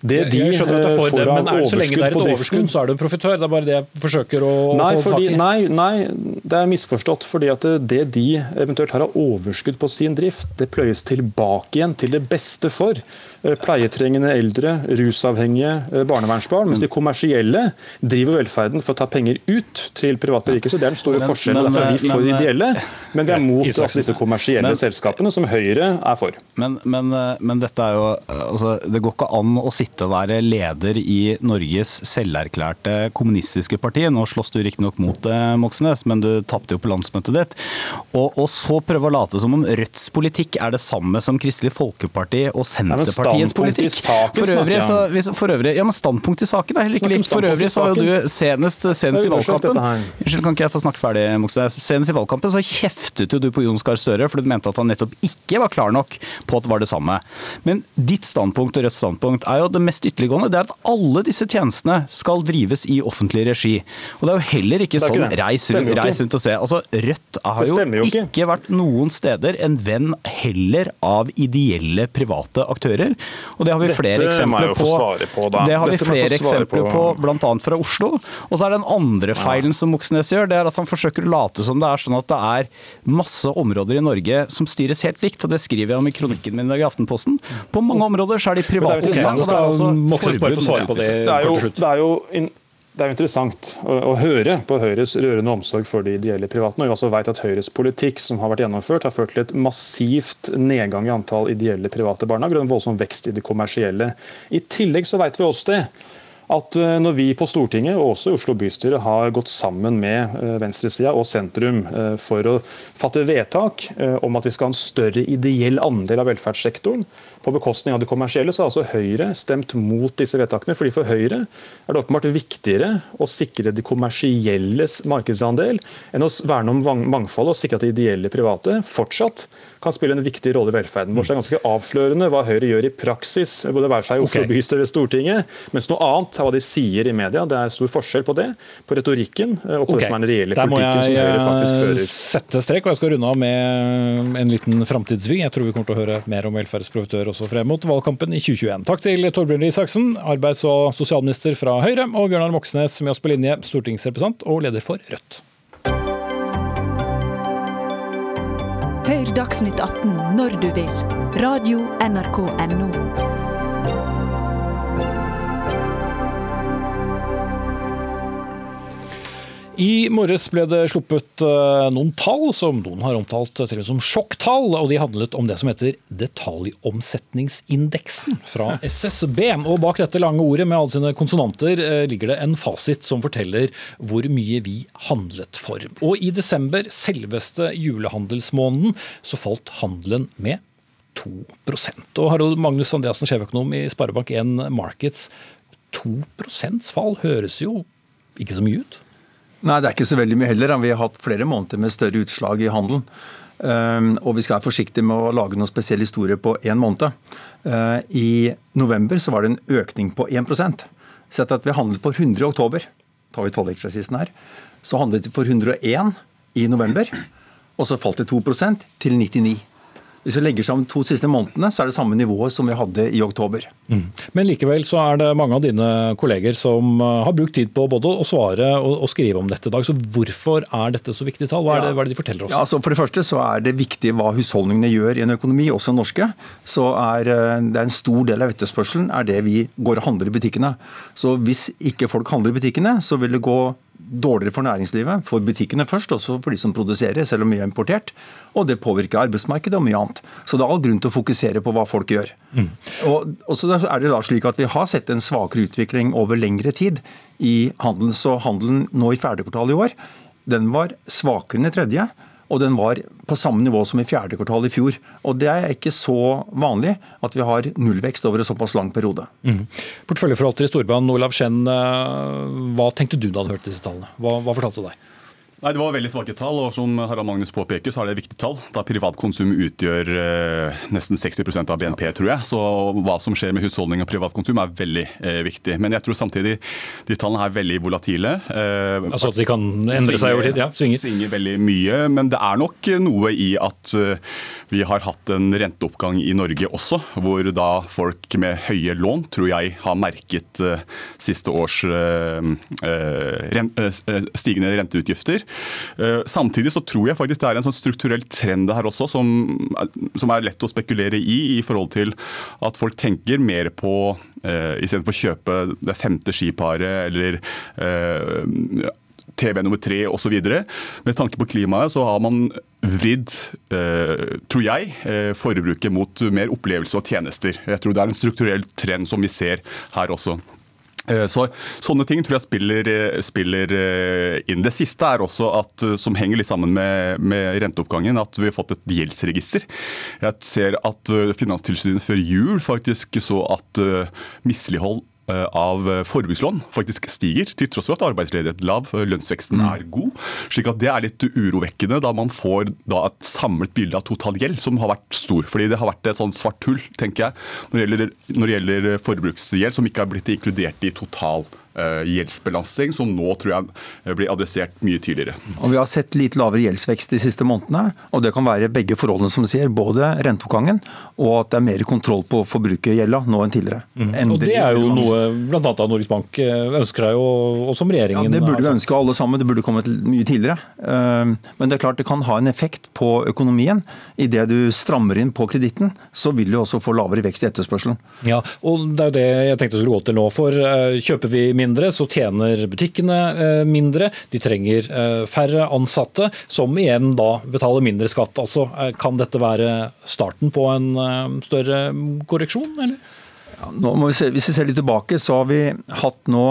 Det de jeg skjønner at det er eh, får det, men er det så lenge det er et overskudd så er du profitør? Det er bare det jeg forsøker å, Nei, få fordi, tak i. nei, nei, det er misforstått. fordi at det de eventuelt har av overskudd på sin drift, det pløyes tilbake igjen til det beste for eh, pleietrengende eldre, rusavhengige, eh, barnevernsbarn. Mens de kommersielle driver velferden for å ta penger ut til privat berikelse. Det er den store Men- forskjellen. Derfor er vi for men- ideelle, men vi er mot Isaksen. disse kommersielle Men- selskapene, som Høyre er for. Men, men, eh, men dette er jo eh, altså, Det går ikke an å sitte og være leder i Norges selverklærte kommunistiske parti. Nå slåss du riktignok mot det, Moxnes, men du tapte jo på landsmøtet ditt. Og, og så prøve å late som om Rødts politikk er det samme som Kristelig Folkeparti og Senterpartiets i politikk. saken For øvrig, så, hvis, for øvrig, ja, men standpunkt i saken er heller ikke likt. For øvrig så har jo du senest, senest i valgkampen. Unnskyld, kan ikke jeg få snakke ferdig, Moxnes? Senest i valgkampen så kjeftet jo du på Jon Gahr Støre fordi du mente at han nettopp ikke var klar nok på at det var det samme. Men ditt standpunkt og Rødts standpunkt er jo det mest ytterliggående. Det er at alle disse tjenestene skal drives i offentlig regi. Og det er jo heller ikke er sånn reis, ikke. reis rundt og se. Altså, Rødt har jo, jo ikke. ikke. vært noen steder en venn heller av ideelle private aktører. Og det har vi Dette flere eksempler på. på, da. Det har vi Dette må flere svare eksempler på. på, bl.a. fra Oslo. Og så er den andre feilen som Moxnes gjør, det er at han forsøker å late som det er sånn at det er masse områder i Norge som styres helt likt, og det skriver jeg om i kronikken min i Aftenposten. På mange områder så er de private det er jo det er også det Det er jo, det er jo, in, det er jo interessant å, å høre på Høyres rørende omsorg for de ideelle private. Når vi også vet at Høyres politikk som har vært gjennomført, har ført til et massivt nedgang i antall ideelle private barnehager og en voldsom vekst i det kommersielle. I tillegg så vet vi også det at eh, når vi på Stortinget og også Oslo bystyre har gått sammen med eh, venstresida og sentrum eh, for å fatte vedtak om at vi skal ha en større ideell andel av velferdssektoren på bekostning av det kommersielle, så har altså Høyre stemt mot disse vedtakene. fordi For Høyre er det åpenbart viktigere å sikre de kommersielles markedsandel enn å verne om mangfoldet og sikre at de ideelle private fortsatt kan spille en viktig rolle i velferden. vår. Det er ganske avslørende hva Høyre gjør i praksis, både være seg i Oslo okay. bystyre eller Stortinget, mens noe annet er hva de sier i media. Det er stor forskjell på det, på retorikken og på okay. det som er den reelle politikken som Høyre faktisk fører. Der må jeg sette strek, og jeg skal runde av med en liten framtidsvy. Jeg tror vi kommer til å høre mer om velferdsprofitør også frem mot valgkampen i 2021. Takk til Torbjørn Røe Isaksen, arbeids- og sosialminister fra Høyre, og Bjørnar Moxnes med oss på linje, stortingsrepresentant og leder for Rødt. Hør Dagsnytt 18 når du vil. Radio NRK Radio.nrk.no. I morges ble det sluppet eh, noen tall som noen har omtalt til som sjokktall, og de handlet om det som heter detaljomsetningsindeksen fra SSB. Og bak dette lange ordet med alle sine konsonanter eh, ligger det en fasit som forteller hvor mye vi handlet for. Og i desember, selveste julehandelsmåneden, så falt handelen med 2% Og Harald Magnus Andreassen, sjeføkonom i Sparebank1 Markets, 2% fall høres jo ikke så mye ut? Nei, det er ikke så veldig mye heller. Vi har hatt flere måneder med større utslag i handelen. Um, og vi skal være forsiktige med å lage noen spesiell historie på én måned. Uh, I november så var det en økning på 1% Sett at vi handlet for 100 i oktober. Tar vi tolvekstraksisten her. Så handlet vi for 101 i november. Og så falt det 2% til 99. Hvis vi legger sammen to siste månedene, så er det samme nivået som vi hadde i oktober. Mm. Men likevel så er det mange av dine kolleger som uh, har brukt tid på både å svare og, og skrive om dette i dag. Så hvorfor er dette så viktig tall? Hva er, det, hva er det de forteller oss? Ja, altså for det første så er det viktig hva husholdningene gjør i en økonomi, også norske. Så er uh, det er en stor del av etterspørselen er det vi går og handler i butikkene. Så hvis ikke folk handler i butikkene, så vil det gå dårligere for næringslivet, for butikkene først, også for de som produserer, selv om mye er importert. Og det påvirker arbeidsmarkedet og mye annet. Så det er all grunn til å fokusere på hva folk gjør. Mm. Og, og så er det da slik at Vi har sett en svakere utvikling over lengre tid i handelen. Så handelen nå i fjerde kvartal i år den var svakere enn i tredje og den var på samme nivå som i fjerde kvartal i fjor. Og Det er ikke så vanlig at vi har nullvekst over en såpass lang periode. Mm. Porteføljeforvalter i Storbanen, Olav Skjenn, eh, hva tenkte du da du hørte disse tallene? Hva, hva fortalte deg? Nei, Det var veldig svake tall, og som Harald Magnus påpeker, så er det et viktig tall. Da privatkonsum utgjør eh, nesten 60% av BNP, tror jeg. Så hva som skjer med husholdning og privatkonsum er veldig eh, viktig. Men jeg tror samtidig de tallene er veldig volatile. Eh, altså at de kan endre svinger, seg over tid? Ja, svinger. Svinger veldig mye. Men det er nok noe i at eh, vi har hatt en renteoppgang i Norge også, hvor da folk med høye lån, tror jeg, har merket eh, siste års eh, stigende renteutgifter. Eh, samtidig så tror jeg faktisk det er en sånn strukturell trend her også, som, som, er lett å spekulere i, i forhold til at folk tenker mer på eh, Istedenfor å kjøpe det femte skiparet eller eh, TV nummer tre osv. Med tanke på klimaet så har man vridd, eh, tror jeg, eh, forbruket mot mer opplevelse og tjenester. Jeg tror det er en strukturell trend som vi ser her også. Eh, så, sånne ting tror jeg spiller, eh, spiller, eh, inn. Det siste er også at, som henger litt sammen med, med, renteoppgangen, at vi har fått et gjeldsregister. Jeg ser at Finanstilsynet før jul faktisk så at mislighold av eh, forbrukslån faktisk stiger, til tross for at arbeidsledigheten er lav, lønnsveksten er god. slik at Det er litt urovekkende da man får da et samlet bilde av total gjeld, som har vært stor. fordi Det har vært et sånn svart hull tenker jeg, når det gjelder, når det gjelder forbruksgjeld, som ikke har blitt inkludert i total Eh, gjeldsbelastning, som nå tror jeg eh, blir adressert mye tydeligere. Og Vi har sett litt lavere gjeldsvekst de siste månedene. og Det kan være begge forholdene som sier, både renteoppgangen og at det er mer kontroll på forbrukergjelda nå enn tidligere. Mm. Og Det er jo noe bl.a. Norges Bank eh, ønsker deg, og, som regjeringen Ja, Det burde vi ønske alle sammen, det burde kommet mye tidligere. Men det er klart det kan ha en effekt på økonomien. Idet du strammer inn på kreditten, så vil du også få lavere vekst i etterspørselen. Ja, og Det er jo det jeg tenkte skulle gå til nå. for Kjøper vi mindre mindre, så tjener butikkene eh, mindre. De trenger eh, færre ansatte, som igjen da betaler mindre skatt. Altså, eh, kan dette være starten på en større korreksjon, eller? Ja, vi se, hvis vi ser litt tilbake, så har vi hatt nå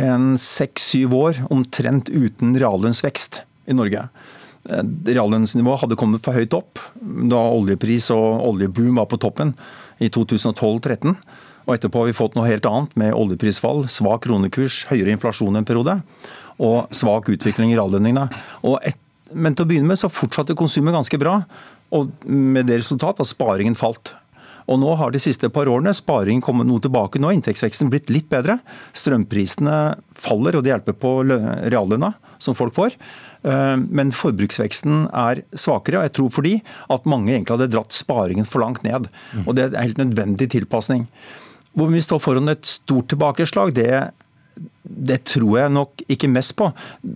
en seks-syv år omtrent uten reallønnsvekst i Norge. Reallønnsnivået hadde kommet for høyt opp da oljepris og oljeboom var på toppen i 2012-2013. Og etterpå har vi fått noe helt annet, med oljeprisfall, svak kronekurs, høyere inflasjon en periode og svak utvikling i reallønningene. Men til å begynne med så fortsatte konsumet ganske bra, og med det resultat at sparingen falt. Og nå har de siste par årene sparingen kommet noe tilbake nå, inntektsveksten blitt litt bedre. Strømprisene faller, og det hjelper på reallønna som folk får. Eh, men forbruksveksten er svakere, og jeg tror fordi at mange egentlig hadde dratt sparingen for langt ned. Og Det er en helt nødvendig tilpasning. Hvor vi står foran et stort tilbakeslag, det, det tror jeg nok ikke mest på.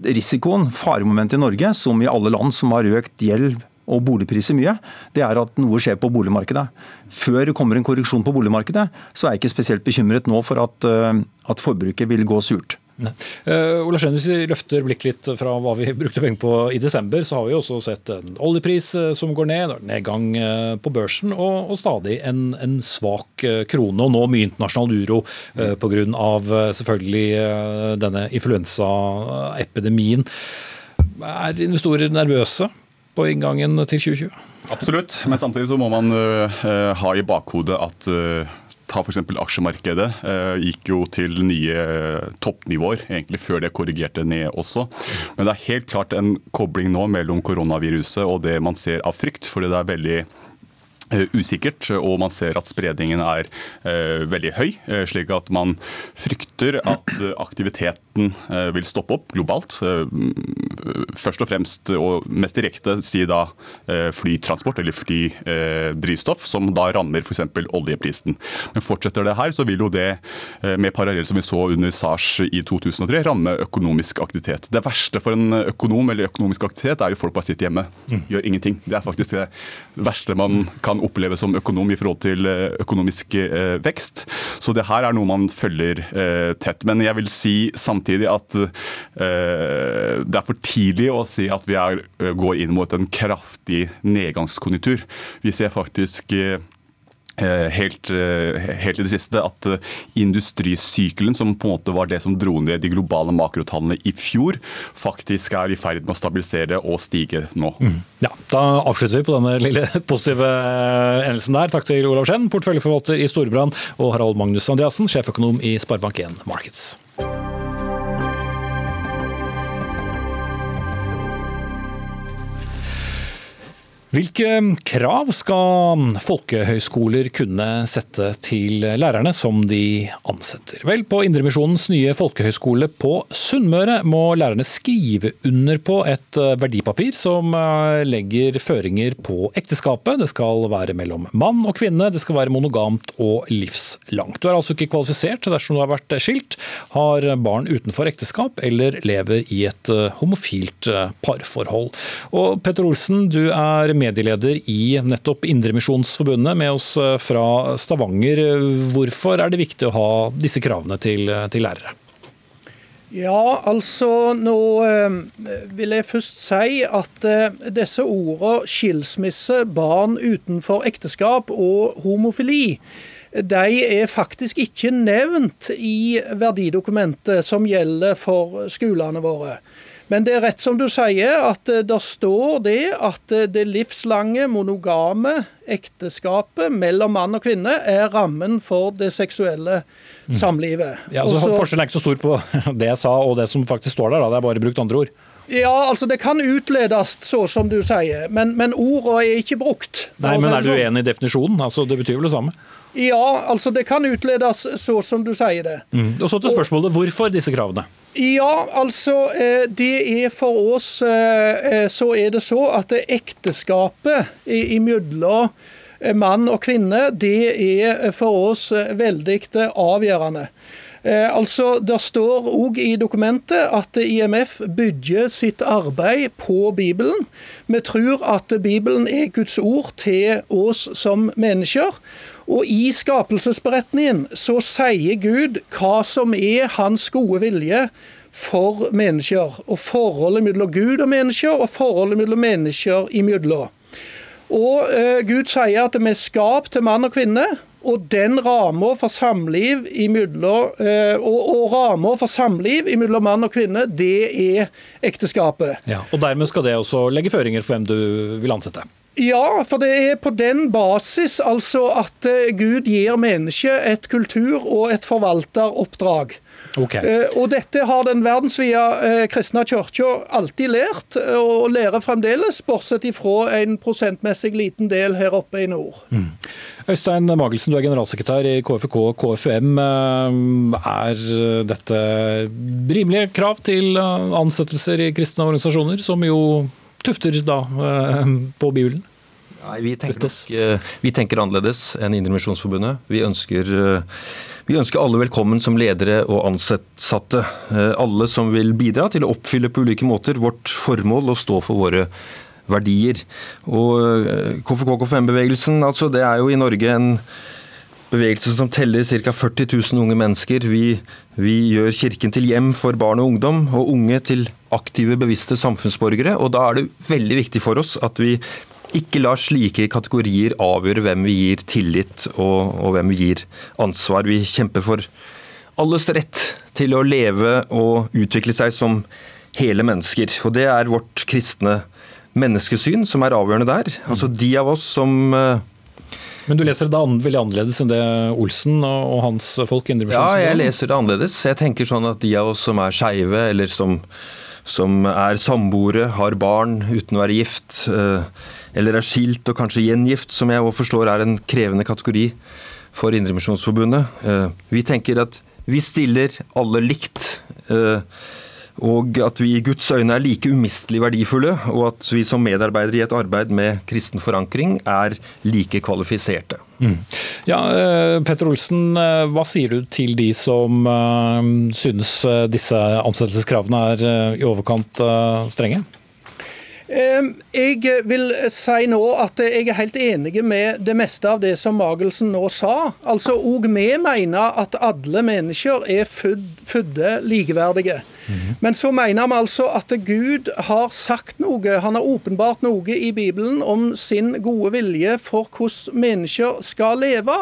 Risikoen, faremomentet i Norge, som i alle land som har økt gjeld og boligpriser mye, det er at noe skjer på boligmarkedet. Før det kommer en korreksjon på boligmarkedet, så er jeg ikke spesielt bekymret nå for at, eh, at forbruket vil gå surt. Uh, Ola Skjønnes løfter blikk litt fra hva vi [LAUGHS] brukte penger på i desember. Så har vi også sett en oljepris uh, som går ned, nedgang uh, på børsen og, og stadig en, en svak krone. Og nå mye internasjonal uro uh, pga. selvfølgelig denne influensaepidemien. Er investorer nervøse på inngangen til 2020? Absolutt, men samtidig så må man ha i bakhodet at ta f.eks. aksjemarkedet. Eh, gikk jo til nye eh, toppnivåer egentlig før det korrigerte ned også. Men det er helt klart en kobling nå mellom koronaviruset og det man ser av frykt. fordi det er veldig usikkert, og man ser at spredningen er eh, veldig høy. Eh, slik at man frykter at aktiviteten eh, vil stoppe opp globalt. Eh, først og fremst, og mest direkte, si da eh, flytransport eller flydrivstoff, som da rammer f.eks. oljeprisen. Men fortsetter det her, så vil jo det, med parallell som vi så under SARS i 2003, ramme økonomisk aktivitet. Det verste for en økonom eller økonomisk aktivitet er jo folk bare sitter hjemme, mm. gjør ingenting. Det er faktisk det verste man kan kan oppleve som økonom i forhold til eh, økonomisk eh, vekst. Så det her er noe man følger eh, tett. Men jeg vil si samtidig at det er for tidlig å si at vi er, går inn mot en kraftig nedgangskonjunktur. Vi ser faktisk helt, eh, helt, i det siste at eh, industrisykelen, som på en måte var det som dro ned de globale makrotallene i fjor, faktisk er i ferd med å stabilisere og stige nå. Mm. Ja, Da avslutter vi på denne lille [LAUGHS] positive endelsen der. Takk til Olav Skjenn, porteføljeforvalter i Storebrand, og Harald Magnus Andreassen, sjeføkonom i Sparebank1 Markets. Hvilke krav skal folkehøyskoler kunne sette til lærerne som de ansetter? Vel, på Indremisjonens nye folkehøyskole på Sunnmøre må lærerne skrive under på et verdipapir som eh, legger føringer på ekteskapet. Det skal være mellom mann og kvinne, det skal være monogamt og livslangt. Du er altså ikke kvalifisert dersom du har vært skilt, har barn utenfor ekteskap eller lever i et eh, homofilt eh, parforhold. Og Petter Olsen, du er medieleder i nettopp Indremisjonsforbundet, med oss eh, fra Stavanger. Hvorfor er det viktig å ha disse kravene til, til lærere? Ja, altså nå eh, vil jeg først si at eh, disse ordene skilsmisse, barn utenfor ekteskap og homofili de er faktisk ikke nevnt i verdidokumentet som gjelder for skolene våre. Men det er rett som du sier, at eh, det står det at eh, det livslange, monogame ekteskapet mellom mann og kvinne er rammen for det seksuelle mm. samlivet. Ja, altså Også, Forskjellen er ikke så stor på [LAUGHS] det jeg sa og det som faktisk står der, da. det er bare brukt andre ord. Ja, altså det kan utledes så som du sier, men, men ordene er ikke brukt. Nei, men Er du sånn. enig i definisjonen? Altså, Det betyr vel det samme? Ja, altså det kan utledes så som du sier det. Mm. Og så til spørsmålet, Hvorfor disse kravene? Ja, altså eh, det er for oss eh, eh, så er det så at ekteskapet imellom mann og kvinne, det er for oss veldig avgjørende. Altså, Det står òg i dokumentet at IMF bygger sitt arbeid på Bibelen. Vi tror at Bibelen er Guds ord til oss som mennesker. Og i skapelsesberetningen så sier Gud hva som er hans gode vilje for mennesker. Og forholdet mellom Gud og mennesker, og forholdet mellom mennesker imellom. Og eh, Gud sier at vi er skapt til mann og kvinne. Og den ramma for samliv imellom, eh, og, og ramma for samliv imellom mann og kvinne, det er ekteskapet. Ja, og dermed skal det også legge føringer for hvem du vil ansette? Ja, for det er på den basis altså at eh, Gud gir mennesket et kultur- og et forvalteroppdrag. Okay. Eh, og dette har den verdensvide eh, kristne kirka alltid lært, og lærer fremdeles, bortsett ifra en prosentmessig liten del her oppe i nord. Mm. Øystein Magelsen, du er generalsekretær i KFK og KFUM. Er dette rimelige krav til ansettelser i kristne organisasjoner, som jo tufter da på Bibelen? Nei, vi tenker, nok, vi tenker annerledes enn Indremisjonsforbundet. Vi ønsker vi ønsker alle velkommen som ledere og ansatte. Eh, alle som vil bidra til å oppfylle på ulike måter vårt formål og stå for våre verdier. Og KFK-KFM-bevegelsen, altså, det er jo i Norge en bevegelse som teller ca. 40 000 unge mennesker. Vi, vi, gjør Kirken til hjem for barn og ungdom, og unge til aktive, bevisste samfunnsborgere. Og da er det veldig viktig for oss at vi ikke lar slike kategorier avgjøre hvem vi gir tillit og, og, hvem vi gir ansvar. Vi kjemper for alles rett til å leve og utvikle seg som hele mennesker. Og Det er vårt kristne menneskesyn som er avgjørende der. Altså De av oss som eh, men du leser det veldig annerledes enn det Olsen og hans folk Ja, jeg leser det annerledes. Jeg tenker sånn at de av oss som er skeive, eller som, som er samboere, har barn uten å være gift, eh, eller er skilt og kanskje gjengift, som jeg forstår er en krevende kategori for Indremisjonsforbundet. Eh, vi tenker at vi stiller alle likt. Eh, og at vi i Guds øyne er like umistelig verdifulle, og at vi som medarbeidere i et arbeid med kristen forankring er like kvalifiserte. Mm. Ja, eh, Petter Olsen, hva sier du til de som synes disse ansettelseskravene er i overkant strenge? Jeg vil si nå at jeg er helt enig med det meste av det som Magelsen nå sa. Altså, Og vi mener at alle mennesker er fødde likeverdige. Mm. Men så mener vi altså at Gud har sagt noe, han har åpenbart noe i Bibelen om sin gode vilje for hvordan mennesker skal leve.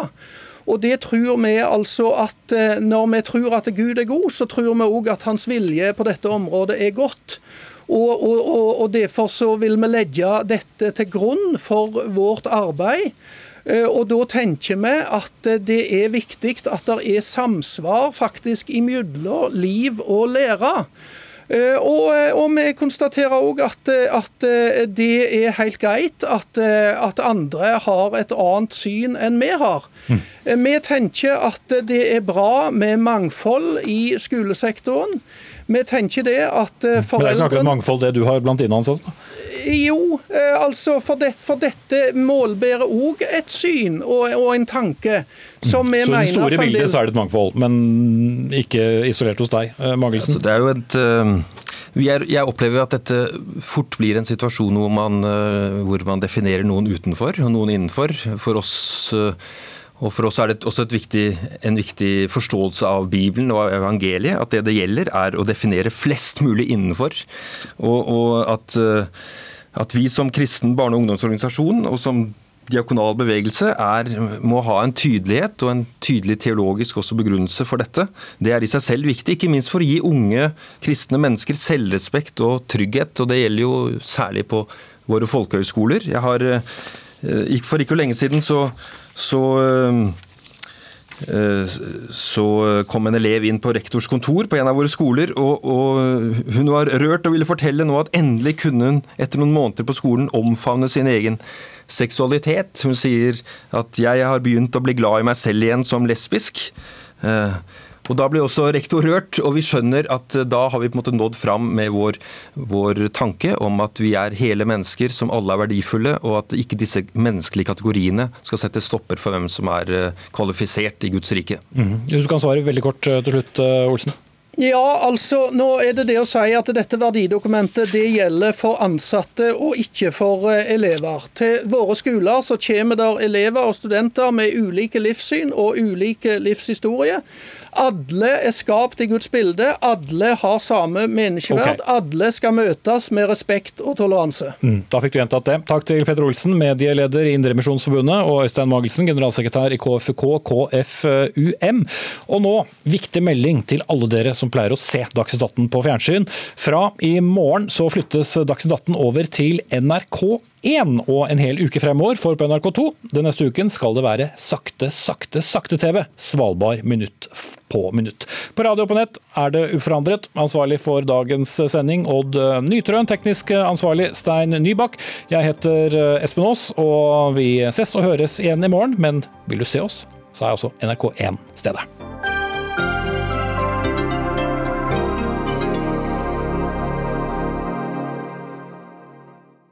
Og det tror vi altså at eh, Når vi tror at Gud er god, så tror vi òg at hans vilje på dette området er godt. Og, og, og, Derfor så vil vi legge dette til grunn for vårt arbeid. Eh, og Da tenker vi at det er viktig at det er samsvar faktisk imellom liv og lære. Eh, og, og, vi konstaterer òg at, at, det er helt greit at, at, andre har et annet syn enn vi har. Mm. Vi tenker at det er bra med mangfold i skolesektoren. Vi tenker det at foreldre eh, Men det er ikke akkurat mangfold det du har blant dine ansatte? Jo, eh, altså for, det, for dette målbærer òg et syn og, og, en tanke som vi mm. mener Så i det store bildet så er det et mangfold, men ikke isolert hos deg, eh, Magelsen? Altså, det er jo et... Er, jeg opplever at dette fort blir en situasjon hvor man, hvor man definerer noen utenfor og noen innenfor. For oss og For oss er det også viktig, en viktig forståelse av Bibelen og evangeliet. At det det gjelder, er å definere flest mulig innenfor. Og, og at, eh, at, vi som kristen barne- og ungdomsorganisasjon og som diakonal bevegelse er, må ha en tydelighet og en tydelig teologisk også begrunnelse for dette. Det er i seg selv viktig, ikke minst for å gi unge kristne mennesker selvrespekt og trygghet. og Det gjelder jo særlig på våre folkehøyskoler. Jeg har, eh, For ikke lenge siden så så eh, så kom en elev inn på rektors kontor på en av våre skoler, og, og, hun var rørt og ville fortelle nå at endelig kunne hun etter noen måneder på skolen omfavne sin egen seksualitet. Hun sier at 'jeg har begynt å bli glad i meg selv igjen som lesbisk'. Og Da blir også rektor rørt, og vi skjønner at eh, da har vi på en måte nådd fram med vår, vår tanke om at vi er hele mennesker som alle er verdifulle, og at ikke disse menneskelige kategoriene skal sette stopper for hvem som er eh, kvalifisert i Guds rike. Mm. Du kan svare veldig kort eh, til slutt, Olsen. Ja, altså, nå er det det å si at dette verdidokumentet det gjelder for ansatte og ikke for elever. Til våre skoler så kommer der elever og studenter med ulike livssyn og ulike livshistorie. Alle er skapt i Guds bilde. Alle har samme menneskeverd. Okay. Alle skal møtes med respekt og toleranse. Mm, da fikk du gjentatt det. Takk til Petter Olsen, medieleder i Indremisjonsforbundet, og Øystein Magelsen, generalsekretær i KFUK KFUM. Og nå, viktig melding til alle dere som pleier å se Dagsnytt 18 på fjernsyn. Fra i morgen så flyttes Dagsnytt 18 over til NRK1 og en hel uke fremover, for på NRK2 den neste uken skal det være sakte, sakte, sakte-TV. Svalbard minutt på minutt. På radio og på nett er det uforandret. Ansvarlig for dagens sending Odd Nytrøen, teknisk ansvarlig Stein Nybakk. Jeg heter Espen Aas, og vi ses og høres igjen i morgen. Men vil du se oss, så er altså NRK1 stedet.